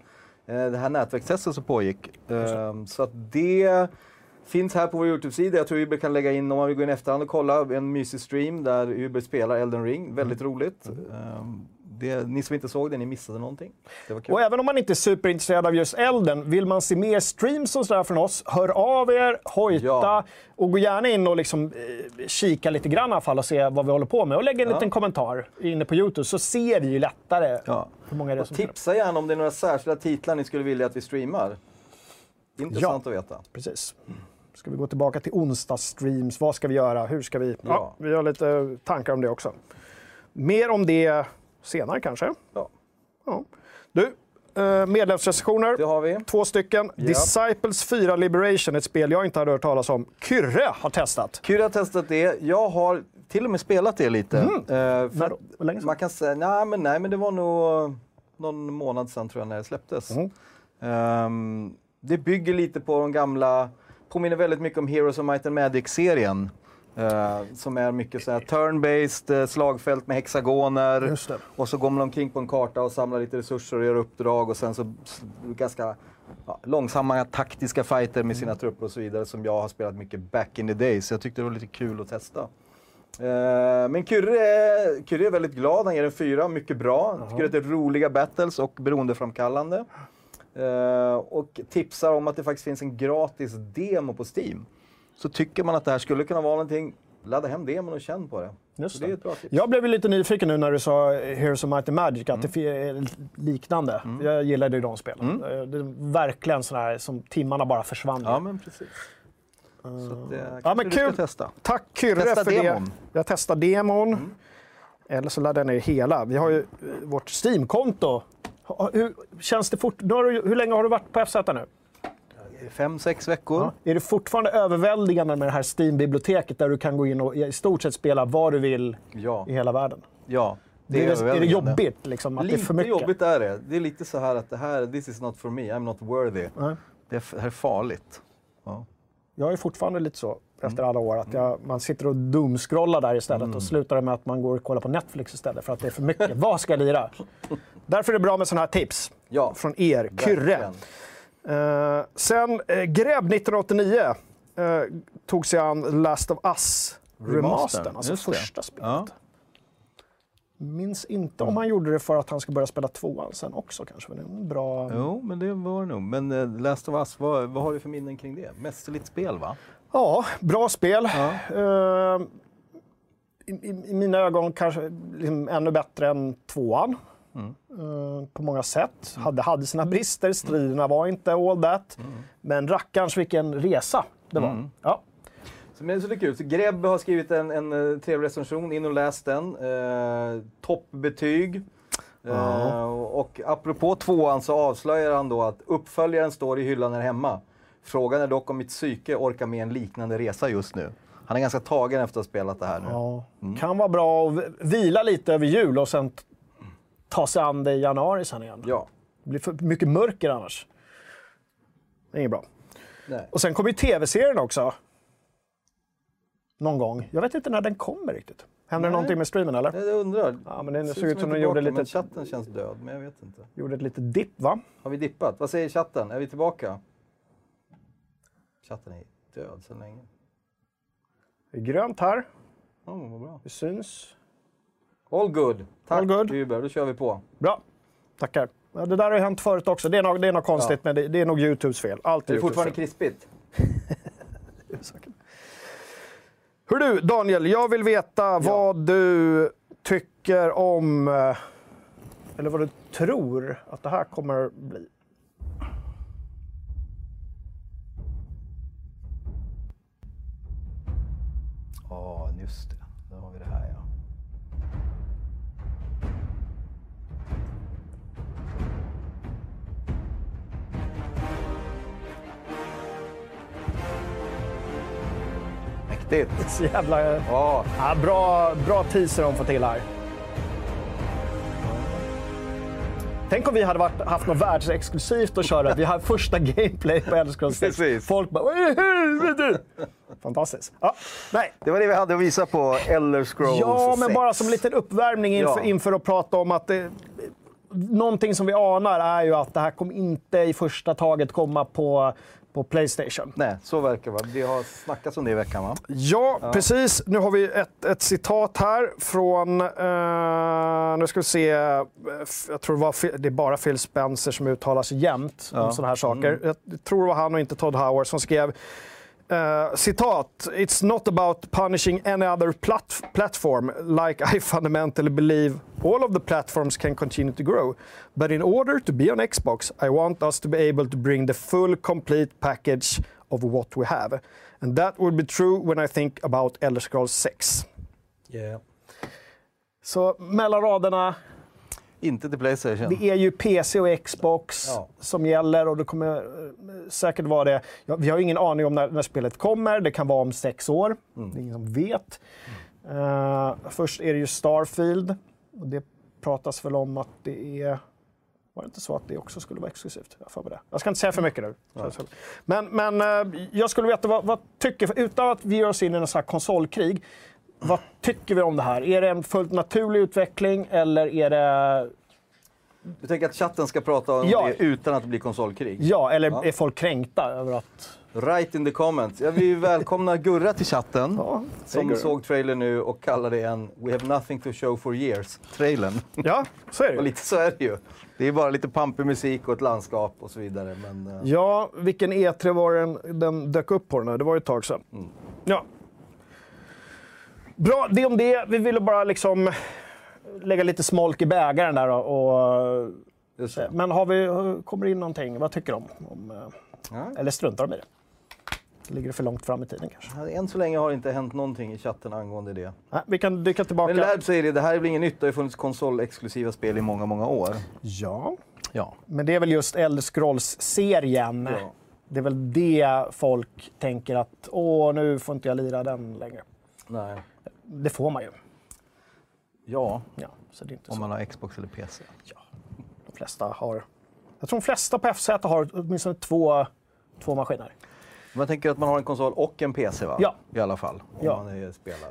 det här nätverkstestet som pågick. Eh, så att det finns här på vår Youtube-sida. Jag tror Uber kan lägga in, om man vill gå in efterhand och kolla, en mysig stream där Uber spelar Elden Ring. Väldigt roligt. Eh, det, ni som inte såg det, ni missade någonting. Det var kul. Och även om man inte är superintresserad av just Elden, vill man se mer streams och sådär från oss, hör av er, hojta Ja. och gå gärna in och liksom, eh, kika lite grann i alla fall och se vad vi håller på med. Och lägg en Ja. liten kommentar inne på Youtube så ser vi ju lättare Ja. hur många det är som tipsa gärna om det är några särskilda titlar ni skulle vilja att vi streamar. Intressant att veta. Precis. Ska vi gå tillbaka till onsdagsstreams? Vad ska vi göra? Hur ska vi? Ja. Ja. vi har lite tankar om det också. Mer om det senare kanske. Ja, Ja. Du, eh, medlemsrecensioner. det har vi. Två stycken. Ja. Disciples 4 Liberation, ett spel jag inte hade hört talas om. Kyrre har testat. Kul att ha testat det. Jag har till och med spelat det lite. För När? Hur länge sedan? man kan säga, nej men, nej men det var nog någon månad sedan tror jag när det släpptes. Mm. Ehm, det bygger lite på de gamla, påminner väldigt mycket om Heroes of Might and Magic-serien. Eh, som är mycket så här turn-based, eh, slagfält med hexagoner. Och så går man omkring på en karta och samlar lite resurser och gör uppdrag och sen så ganska ja, långsamma taktiska fighter med sina trupper och så vidare som jag har spelat mycket back in the days. Så jag tyckte det var lite kul att testa. Eh, men Kyrre Kyrre är väldigt glad, han ger en fyra, mycket bra. Han Tycker att det är roliga battles och beroendeframkallande. Och tipsar om att det faktiskt finns en gratis demo på Steam. Så tycker man att det här skulle kunna vara någonting, ladda hem demon och känn på det. Just det är ett bra tips. Jag blev lite nyfiken nu när du sa Heroes of Might and Magic, att det är liknande. Jag gillade ju de spelen. Eh, Det är verkligen sådana här som timmarna bara försvann. Ja, men precis. Så att, eh, Ja, men kul. testa. Tack Kyrre Testa för demon. det. Jag testar demon. Eller så laddar jag ner hela. Vi har ju eh, vårt Steam-konto. Hur, känns det fort? Hur länge har du varit på FZ nu? Fem, sex veckor. Ja. Är det fortfarande överväldigande med det här Steam-biblioteket där du kan gå in och i stort sett spela vad du vill Ja. i hela världen? ja. Det är, är, det jobbigt liksom, att Lite det är för mycket? jobbigt är det. Det är lite så här att det här, this is not for me, I'm not worthy. Nej. Det, är, det här är farligt. Ja. Jag är fortfarande lite så Mm. efter alla år att jag, man sitter och dumscrollar där istället och slutar det med att man går och kollar på Netflix istället för att det är för mycket. [laughs] Vad ska jag lira? Därför är det bra med sådana här tips Ja, från er, Kyrre. Eh, sen eh, Gräb 1989 eh, tog sig an Last of Us Remastern, alltså just det. första spelet. Ja. Minns inte om han gjorde det för att han ska börja spela tvåan sen också kanske. Men det är en bra... Jo, men det var det nog. Men uh, Last of Us, vad, vad har vi för minnen kring det? Mästerligt spel va? Ja, bra spel. Ja. Eh, i, i, I mina ögon kanske liksom ännu bättre än tvåan. Mm. Eh, på många sätt. Hade, hade sina brister, striderna var inte all that. Men rackarns vilken resa det var. Mm. Ja. Så, men, så det är kul. Så Greb har skrivit en, en eh, trevlig recension, in och läs den. Eh, toppbetyg. Eh, och apropå tvåan så avslöjar han då att uppföljaren står i hyllan här hemma. Frågan är dock om mitt psyke orkar med en liknande resa just nu. Han är ganska tagen efter att ha spelat det här nu. Ja. Kan vara bra att vila lite över jul och sen ta sig an det i januari sen igen. Ja. Det blir för mycket mörker annars. Det är inget bra. Nej. Och sen kommer ju tv-serien också. Någon gång. Jag vet inte när den kommer riktigt. Händer det Nej. någonting med streamen eller? Jag undrar. Ja, men det Ser såg ut som jag de är gjorde lite, chatten känns död, men jag vet inte. gjorde ett litet dipp va? Har vi dippat? Vad säger chatten? Är vi tillbaka? Chatten är död sedan länge. Det är grönt här. Ja, vad bra. Det syns. All good. Tack All good. Uber, då kör vi på. Bra. Tackar. Ja, det där har ju hänt förut också. Det är nog, det är nog konstigt, men det, det är nog Youtubes fel. Allt Är är det fortfarande fel. krispigt? [laughs] Hör du, Daniel, jag vill veta vad du tycker om... eh, eller vad du tror att det här kommer bli. Ja, just det. Då har vi det här ja. Mäktigt. [laughs] Så jävla... Ja, Ja, bra, bra teaser de får till här. Tänk om vi hade varit, haft något världsexklusivt att köra. Vi har första gameplay på Elder Scrolls 6. Precis. Folk bara "Vad i helvete?" Fantastiskt. Ja, nej. det var det vi hade att visa på Elder Scrolls Ja, men 6. bara som en liten uppvärmning inför, Ja. inför att prata om att det, någonting som vi anar är ju att det här kommer inte i första taget komma på, på Playstation. Nej, så verkar det vara. Vi har snackats om det i veckan va? Ja, precis. Nu har vi ett, ett citat här från, eh, nu ska vi se, eh, jag tror det, var, det är bara Phil Spencer som uttalar sig jämt om sådana här saker. Jag tror det var han och inte Todd Howard som skrev eh, citat, It's not about punishing any other plat platform like I [laughs] fundamentally believe all of the platforms can continue to grow. But in order to be on Xbox, I want us to be able to bring the full complete package of what we have. And that would be true when I think about Elder Scrolls 6. Yeah. Så mellan raderna, Inte till Playstation. det är ju PC och Xbox Ja. som gäller och det kommer eh, säkert vara det. Ja, vi har ingen aning om när, när spelet kommer. Det kan vara om sex år. Mm. Det är ingen som vet. Eh, först är det ju Starfield. Och det pratas väl om att det är... Var det inte så att det också skulle vara exklusivt? Jag, det. jag ska inte säga för mycket nu. Men, men eh, jag skulle veta vad, vad tycker, utan att vi ger oss in i här konsolkrig, vad tycker vi om det här? Är det en fullt naturlig utveckling eller är det Du tänker att chatten ska prata om Ja. det utan att det blir konsolkrig? Ja, eller Ja. är folk kränkta över att... Right in the comments. Ja, vi välkomnar Gurra till chatten. Ja, som Gurra. såg trailern nu och kallade det en We have nothing to show for years-trailern. Ja, så är det [laughs] och lite så är det ju. Det är bara lite pampig musik och ett landskap och så vidare. Men, eh, Ja, vilken E3 var den, den dök upp på den här? Det var ju ett tag sedan. Mm. Ja. Bra, det om det. Vi ville bara liksom lägga lite smolk i bägaren där och... det. men har vi, kommer det in någonting? Vad tycker de? Om, eh, Ja. eller struntar de i det? Ligger det för långt fram i tiden kanske? Än så länge har det inte hänt någonting i chatten angående det. Nej, vi kan dyka tillbaka. Men Lärd säger det, det här är väl inget nytt. Det har ju funnits konsolexklusiva spel i många, många år. Ja, Ja. men det är väl just Elder Scrolls-serien. Ja. Det är väl det folk tänker att åh, nu får inte jag lira den längre. Nej. Det får man ju. Ja, Ja, så det är inte om så. man har Xbox eller PC. De flesta har... Jag tror de flesta på FZ har åtminstone två, två maskiner. Man tänker att man har en konsol och en PC va? Ja. I alla fall. Ja.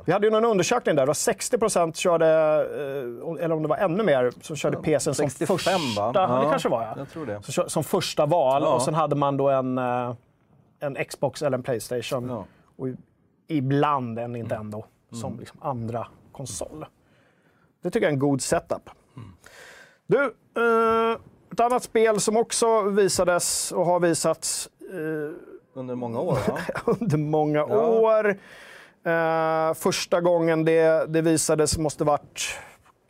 Vi hade ju någon undersökning där. Det var 60 procent körde, eh, eller om det var ännu mer, som körde PCn som 65 första... va? Ja, det kanske var ja. Jag tror det. Som, som första val Ja. och sen hade man då en, eh, en Xbox eller en Playstation. Ja. Och ibland en Nintendo som liksom andra konsol. Det tycker jag är en god setup. Du, eh, ett annat spel som också visades och har visats eh, Under många år [laughs] under många Ja. år. Eh, första gången det, det visades måste varit,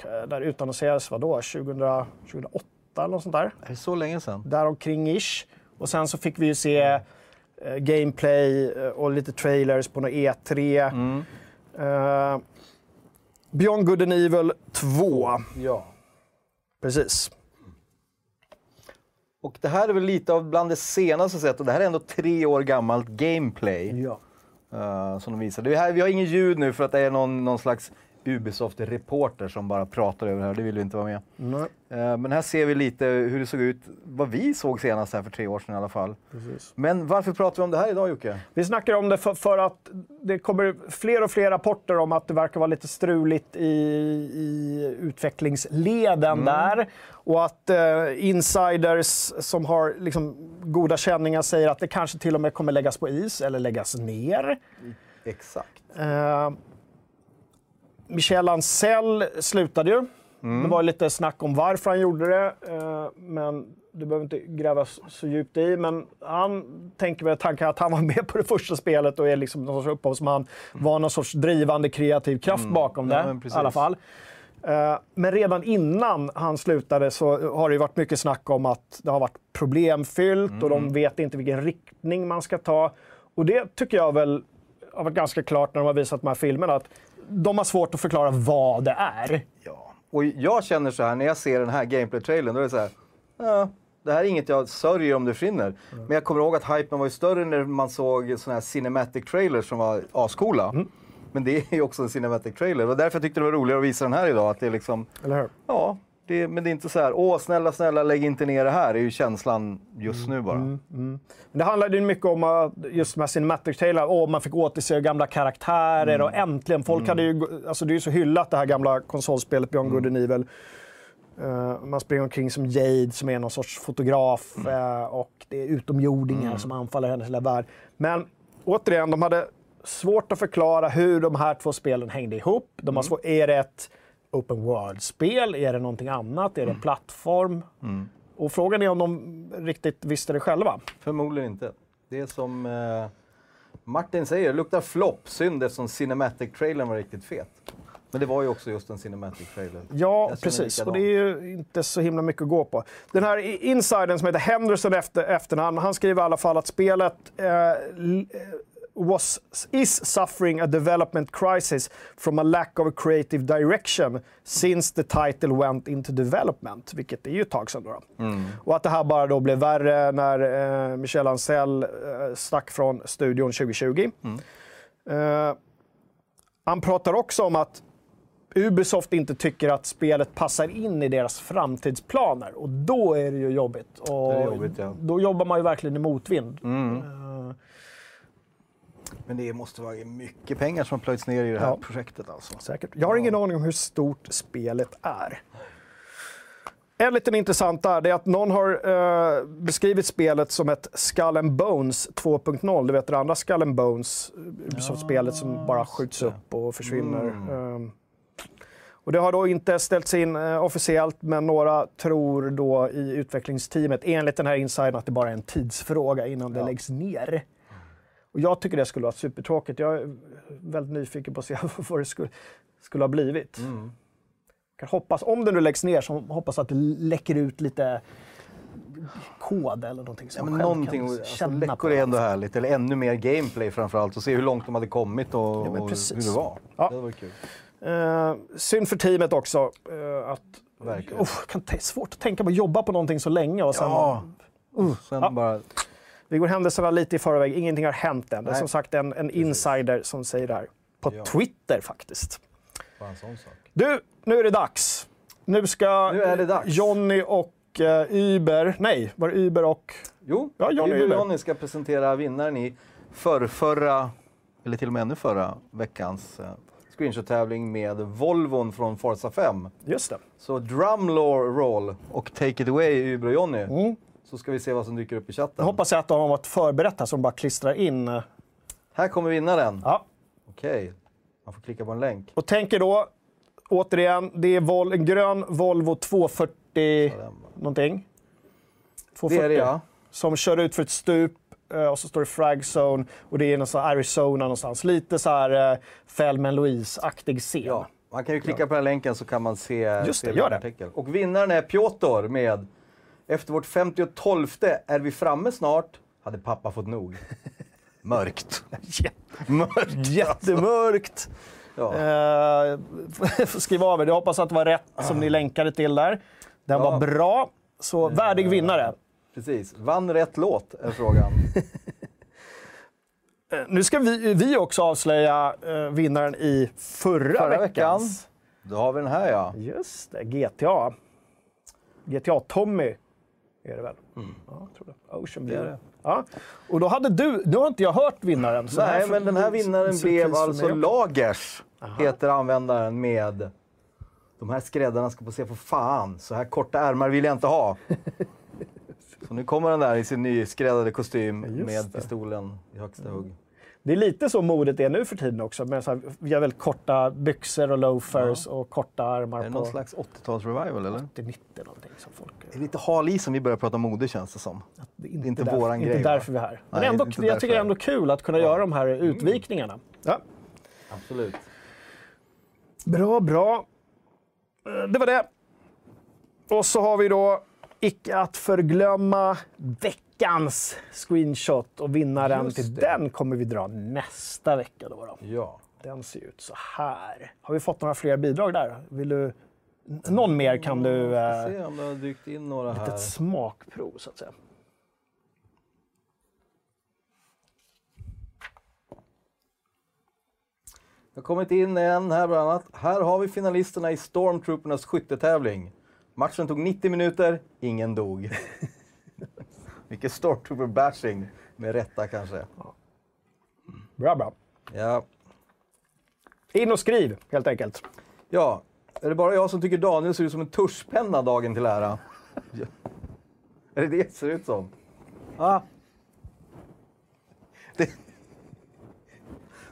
eh, där utannonserades, vadå, 2000, 2008 eller något sånt där. Är det så länge sedan? Däromkring-ish. Och sen så fick vi ju se eh, gameplay eh, och lite trailers på något E3. Mm. Eh, Beyond Good and Evil 2. Ja. Precis. Och det här är väl lite av bland det senaste och det här är ändå tre år gammalt gameplay. Ja. eh, som de. Det här, vi har ingen ljud nu för att det är någon, någon slags Ubisoft-reporter som bara pratar över det här. Det vill vi inte vara med. Nej, Eh, men här ser vi lite hur det såg ut, vad vi såg senast här för tre år sedan i alla fall. precis. Men varför pratar vi om det här idag Jocke? Vi snackar om det för, för att det kommer fler och fler rapporter om att det verkar vara lite struligt i, i utvecklingsleden där. Och att eh, insiders som har liksom, goda känningar säger att det kanske till och med kommer läggas på is eller läggas ner. Exakt. Eh, Michel Ancel slutade ju. Det var lite snack om varför han gjorde det, eh, men det behöver inte grävas så djupt i. Men han tänker med tanken att han var [laughs] med på det första spelet och är liksom någon sorts upphovsman. Var någon sorts drivande kreativ kraft bakom Ja, det, men i alla fall. Eh, Men redan innan han slutade så har det varit mycket snack om att det har varit problemfyllt och de vet inte vilken riktning man ska ta. Och det tycker jag väl har varit ganska klart när de har visat de här filmerna. Att de har svårt att förklara vad det är. Ja. Och jag känner så här, när jag ser den här gameplay-trailern, då är det så här, ja, det här är inget jag sörjer om det försvinner. Men jag kommer ihåg att hypen var ju större när man såg såna här cinematic trailers som var ascoola. Men det är ju också en cinematic trailer. Och därför tyckte jag det var roligare att visa den här idag. Att det är liksom, Eller hur? ja, det, men det är inte så här, åh snälla, snälla lägg inte ner det här. Det är ju känslan just nu bara. Men Det handlade ju mycket om att just här cinematic trailer, åh, man fick återse gamla karaktärer och äntligen, folk hade ju, alltså det är ju så hyllat det här gamla konsolspelet Beyond Good and Evil. Eh, man springer omkring som Jade som är någon sorts fotograf eh, och det är utomjordingar som anfaller hennes lilla värld. Men återigen, de hade svårt att förklara hur de här två spelen hängde ihop. De har svårt, är det ett open world-spel? Är det någonting annat? Är det en plattform? Och frågan är om de riktigt visste det själva. Förmodligen inte. Det är som eh, Martin säger, det luktar flopp. Synd eftersom cinematic-trailern var riktigt fet. Men det var ju också just en cinematic-trailer. Ja, Jag känner precis. Och det är ju inte så himla mycket att gå på. Den här insidern som heter Henderson efter efternamn, han skriver i alla fall att spelet eh, eh, was, is suffering a development crisis from a lack of a creative direction since the title went into development, vilket är ju ett tag sedan. Då. Och att det här bara då blev värre när eh, Michel Ancel eh, stack från studion 2020. Eh, han pratar också om att Ubisoft inte tycker att spelet passar in i deras framtidsplaner. Och då är det ju jobbigt. Och Det är jobbigt, ja. Då jobbar man ju verkligen i motvind. Men det måste vara mycket pengar som har plöjts ner i det här Ja. projektet alltså. Säkert. Jag har ingen aning om hur stort spelet är. En liten intressant där, det är att någon har eh, beskrivit spelet som ett Skull and Bones 2.0. Du vet det andra Skull and Bones, Ubisoft-spelet som bara skjuts upp och försvinner. Eh, och det har då inte ställts in eh, officiellt, men några tror då i utvecklingsteamet, enligt den här insidern, att det bara är en tidsfråga innan det läggs ner. Och jag tycker det skulle vara supertråkigt. Jag är väldigt nyfiken på att se [laughs] vad det skulle, skulle ha blivit. Kan hoppas, om det nu läggs ner, så hoppas att det läcker ut lite kod eller någonting. Ja, man men någonting, kan alltså, känna läckor på. är ändå härligt. Eller ännu mer gameplay framförallt. Och se hur långt de hade kommit och, Ja, och hur det var. Ja. Det var kul. Eh, synd för teamet också. eh, att, Verkligen. Uff, kan svårt att tänka på att jobba på någonting så länge och sen... Ja. Sen Ja. bara... Vi går händelserna lite i förväg. Ingenting har hänt än. Det är som sagt en, en insider som säger det här. På Ja. Twitter faktiskt. Bara en sån sak. Du, nu är det dags. Nu ska Nu. Johnny och uh, Uber, nej, var det Uber och... Jo, Ja, Johnny Uber Uber. Johnny ska presentera vinnaren i förrförra, eller till och med ännu förra veckans eh, screenshot-tävling med Volvon från Forza 5. Just det. Så drum roll och take it away Uber och Johnny. Mm. Så ska vi se vad som dyker upp i Jag chatten. hoppas att de har varit förberedda så de bara klistrar in. eh, Här kommer vinnaren. Ja. Okej, man får klicka på en länk. Och tänker då, återigen, det är Vol- en grön Volvo 240 någonting. 240. Det är det ja. Som kör ut för ett stup eh, och så står det frag zone och det är någonstans Arizona någonstans. Lite så här uh, Thelma Louise-aktig scen. ja. Man kan ju klicka på den länken så kan man se, Just det, gör det. artikeln. Och vinnaren är Piotr med Efter vårt 52 är vi framme snart, hade pappa fått nog. [laughs] Mörkt. [laughs] Mörkt. Jättemörkt. Ja. Eh, [laughs] får skriva av er. Jag hoppas att det var rätt som ni länkade till där. Den Ja. var bra. Så värdig vinnare. Precis. Vann rätt låt är frågan. Eh, Nu ska vi, vi också avslöja eh, vinnaren i förra, Förra veckan. veckans. Då har vi den här ja. Just det, GTA. GTA-Tommy är det väl? Ja, jag tror det. Ocean Det Blue. det. Ja. Och då hade du, nu har inte jag hört vinnaren. så Nej, men den här vinnaren blev för alltså. Lagers, heter användaren med de här skräddarna ska få se på fan, så här korta ärmar vill jag inte ha. [laughs] Så nu kommer den där i sin nyskräddade kostym Just med det. pistolen i högsta hugg. Det är lite så modet är nu för tiden också. Med så här, vi har väldigt korta byxor och loafers och korta armar Är det på någon slags 80-tals revival eller? 80-90 någonting som folk... Det är lite hal is om vi börjar prata mode känns det som. Det är inte därför, våran inte grej, va? därför vi är här. Men Nej, ändå, inte jag därför. tycker det är ändå kul att kunna göra de här utvikningarna. Ja. Absolut. Bra, bra. Eh, Det var det. Och så har vi då, icke att förglömma, veckans screenshot. Och vinnaren Just till det. den kommer vi dra nästa vecka. Då, då. Ja. Den ser ut så här. Har vi fått några fler bidrag där? Vill du... Någon mer kan du... Ska Eh, se om det har dykt in några här. ett smakprov, så att säga. Det har kommit in en här bland annat. Här har vi finalisterna i Stormtroopernas skyttetävling. Matchen tog 90 minuter, ingen dog. [laughs] Mycket Stormtrooper-bashing, med rätta kanske. Bra, bra. Ja. In och skriv, helt enkelt. ja, är det bara jag som tycker Daniel ser ut som en tuschpenna dagen till ära? Ja. [laughs] Är det det det ser ut som? Ah. Det...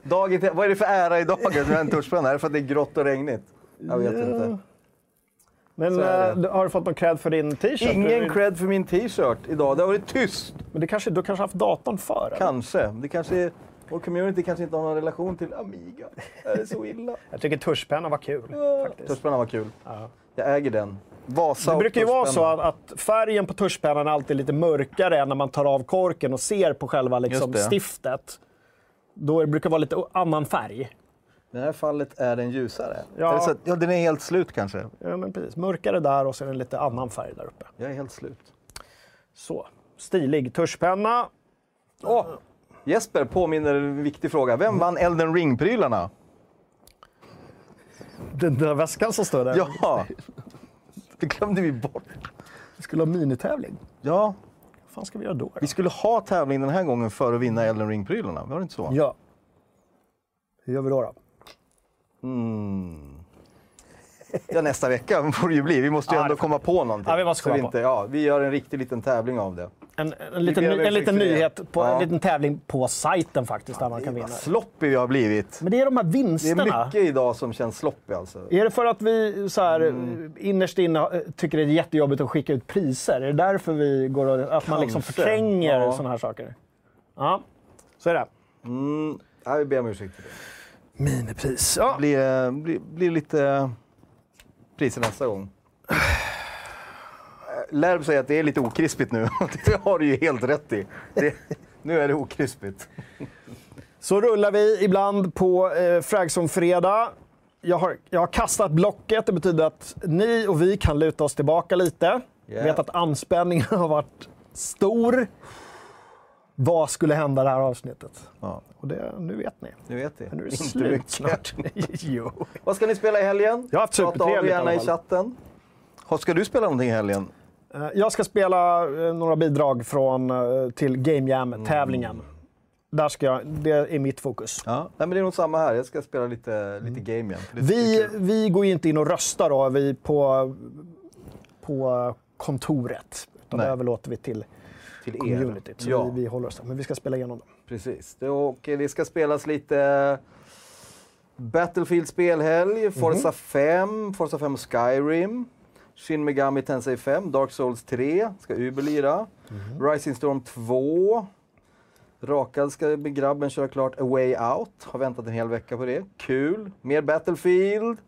Dagen till... Vad är det för ära i dagen med en tuschpenna? Är det för att det är grått och regnigt? Jag vet inte. Men du- har du fått någon cred för din t-shirt? Ingen cred för min t-shirt idag. Det har varit tyst. Men det kanske, du kanske haft datorn för? eller? Kanske. Det kanske är... Vår community kanske inte har någon relation till Amiga. Är det så illa? [laughs] Jag tycker tuschpenna var kul. faktiskt. Tuschpennan var kul. Ja. Jag äger den. Vasa Det och brukar ju vara så att, att färgen på tuschpennan är alltid lite mörkare än när man tar av korken och ser på själva liksom, stiftet. Då brukar det vara lite annan färg. I det här fallet är den ljusare. Ja. Eller så att- ja, den är helt slut kanske. Ja, men precis. Mörkare där och så är det en lite annan färg där uppe. Jag är helt slut. Så. Stilig tuschpenna. Åh! Jesper påminner en viktig fråga. Vem vann Elden Ring-prylarna? Den där väskan som står där. Ja! Det glömde vi bort. Vi skulle ha minitävling. Ja, Vad fan ska vi göra då? då? vi skulle ha tävling den här gången för att vinna Elden Ring-prylarna. Var det inte så? Ja. Hur gör vi då? då? Mm. Ja, nästa vecka [laughs] får det ju bli. Vi måste ju Ja, ändå komma på någonting. Ja, vi måste komma på. inte, ja, vi gör en riktig liten tävling av det. En, en, liten, ny- en liten nyhet, på, Ja. en liten tävling på sajten faktiskt, där man kan vinna. Sloppy vi har blivit. Men det är de här Det är vinsterna. mycket idag som känns sloppy alltså. Är det för att vi så här, Mm. innerst inne eh, tycker det är jättejobbigt att skicka ut priser? Är det därför vi går och, att man liksom förtränger Ja. sådana här saker? Ja, så är det. Mm. Ja, vi ber om ursäkt för det. Minipris. Ja. Blir, eh, blir, blir lite priser nästa gång. Eh, Lärb säger att det är lite okrispigt nu. [laughs] Det har du ju helt rätt i. Det, nu är det okrispigt. Så rullar vi ibland på eh, Fragson-fredag. Jag har, jag har kastat blocket. Det betyder att ni och vi kan luta oss tillbaka lite. Yeah. Jag vet att anspänningen [laughs] har varit stor. Vad skulle hända det här avsnittet? Ja, Och det, nu vet ni. nu vet vi. Nu är det Inte slut mycket. snart. [laughs] jo. Vad ska ni spela i helgen? Jag har haft Prata supertrevligt i gärna i chatten. Ha, Ska du spela någonting i helgen? Eh, Jag ska spela eh, några bidrag från, eh, till Game Jam-tävlingen. Där ska jag, det är mitt fokus. Ja. Nej, men det är nog samma här. Jag ska spela lite, lite game tycker Vi, vi går ju inte in och röstar då, vi på, på kontoret. Utan det överlåter vi till till er. communityt. Så Ja, vi, vi håller oss där. Men vi ska spela igenom det. precis. Det, och det ska spelas lite Battlefield spelhelg, Forza 5, Forza 5 Skyrim, Shin Megami Tensei 5, Dark Souls 3 ska Uber lira, Rising Storm 2, Rakad ska med grabben köra klart A Way Out, har väntat en hel vecka på det. Kul! Mer Battlefield.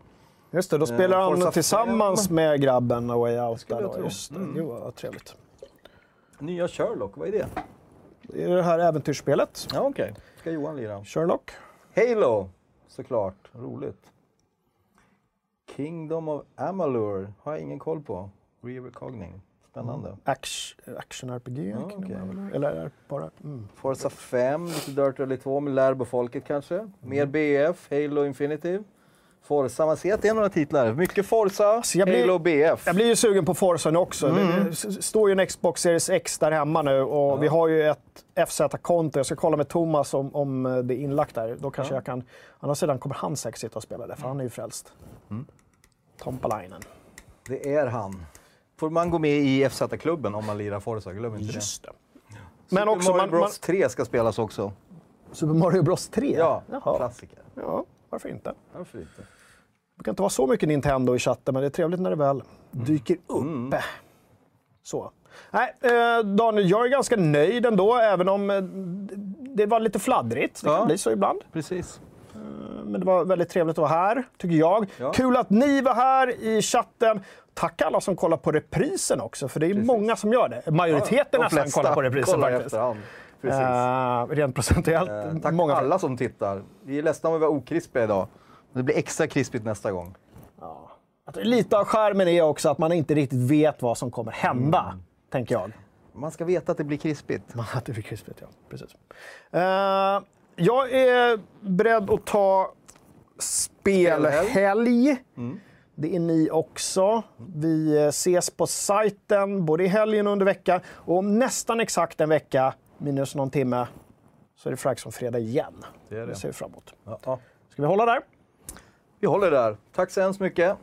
Just det, då Eh, spelar han Forza tillsammans 5. med grabben A Way Out. Där då. Just det. Mm. Gud vad trevligt. Nya Sherlock, vad är det? Det är det här äventyrsspelet. Ja, okej. Ska Johan lira. Sherlock. Halo, såklart. Roligt. Kingdom of Amalur har jag ingen koll på. Re-recogning. Spännande. Action, action RPG. Ja, vara, eller? Bara... Mm. Forza 5, lite Dirt Rally 2 med Lärb och folket kanske. Mer BF, Halo Infinitive. Forza, man ser att det är några titlar. Mycket Forza, Alltså, jag blir- Halo BF. Jag blir ju sugen på Forza nu också. Mm. Det står ju en Xbox Series X där hemma nu och vi har ju ett FZ-konto. Jag ska kolla med Thomas om, om eh, det är inlagt där. Då kanske Ja. jag kan... Å andra sidan kommer han säkert sitta och spela det, för han är ju frälst. Mm. Tompalainen. Det är han. Får man gå med i FZ-klubben om man lirar Forza, glöm inte Just det. det. Men Super också, Mario man, Bros man, 3 ska spelas också. Super Mario Bros 3? Ja, Jaha. klassiker. Ja, varför inte? Varför inte? Det kan inte vara så mycket Nintendo i chatten, men det är trevligt när det väl dyker upp. Mm. Så. Nej, eh, Daniel, jag är ganska nöjd ändå, även om eh, det var lite fladdrigt. Det Ja. kan bli så ibland. Precis. men det var väldigt trevligt att vara här, tycker jag. Ja. Kul att ni var här i chatten. Tack alla som kollar på reprisen också, för det är många som gör det. Majoriteten De nästan kollar på reprisen kollar faktiskt. Precis. Uh, rent procentuellt. Eh, tack många alla som tittar. Vi är ledsna om vi var okrispiga idag. Det blir extra krispigt nästa gång. Att Lite av skärmen är också att man inte riktigt vet vad som kommer hända, tänker jag. Man ska veta att det blir krispigt. Att det blir krispigt, ja. Precis. Eh, jag är beredd att ta spelhelg. Det är ni också. Vi eh, ses på sajten både i helgen och under veckan. Och om nästan exakt en vecka, minus någon timme, så är det Frags som fredag igen. Det är det. Det ser vi fram emot. Ja. Ska vi hålla där? Vi håller där. Tack så hemskt mycket.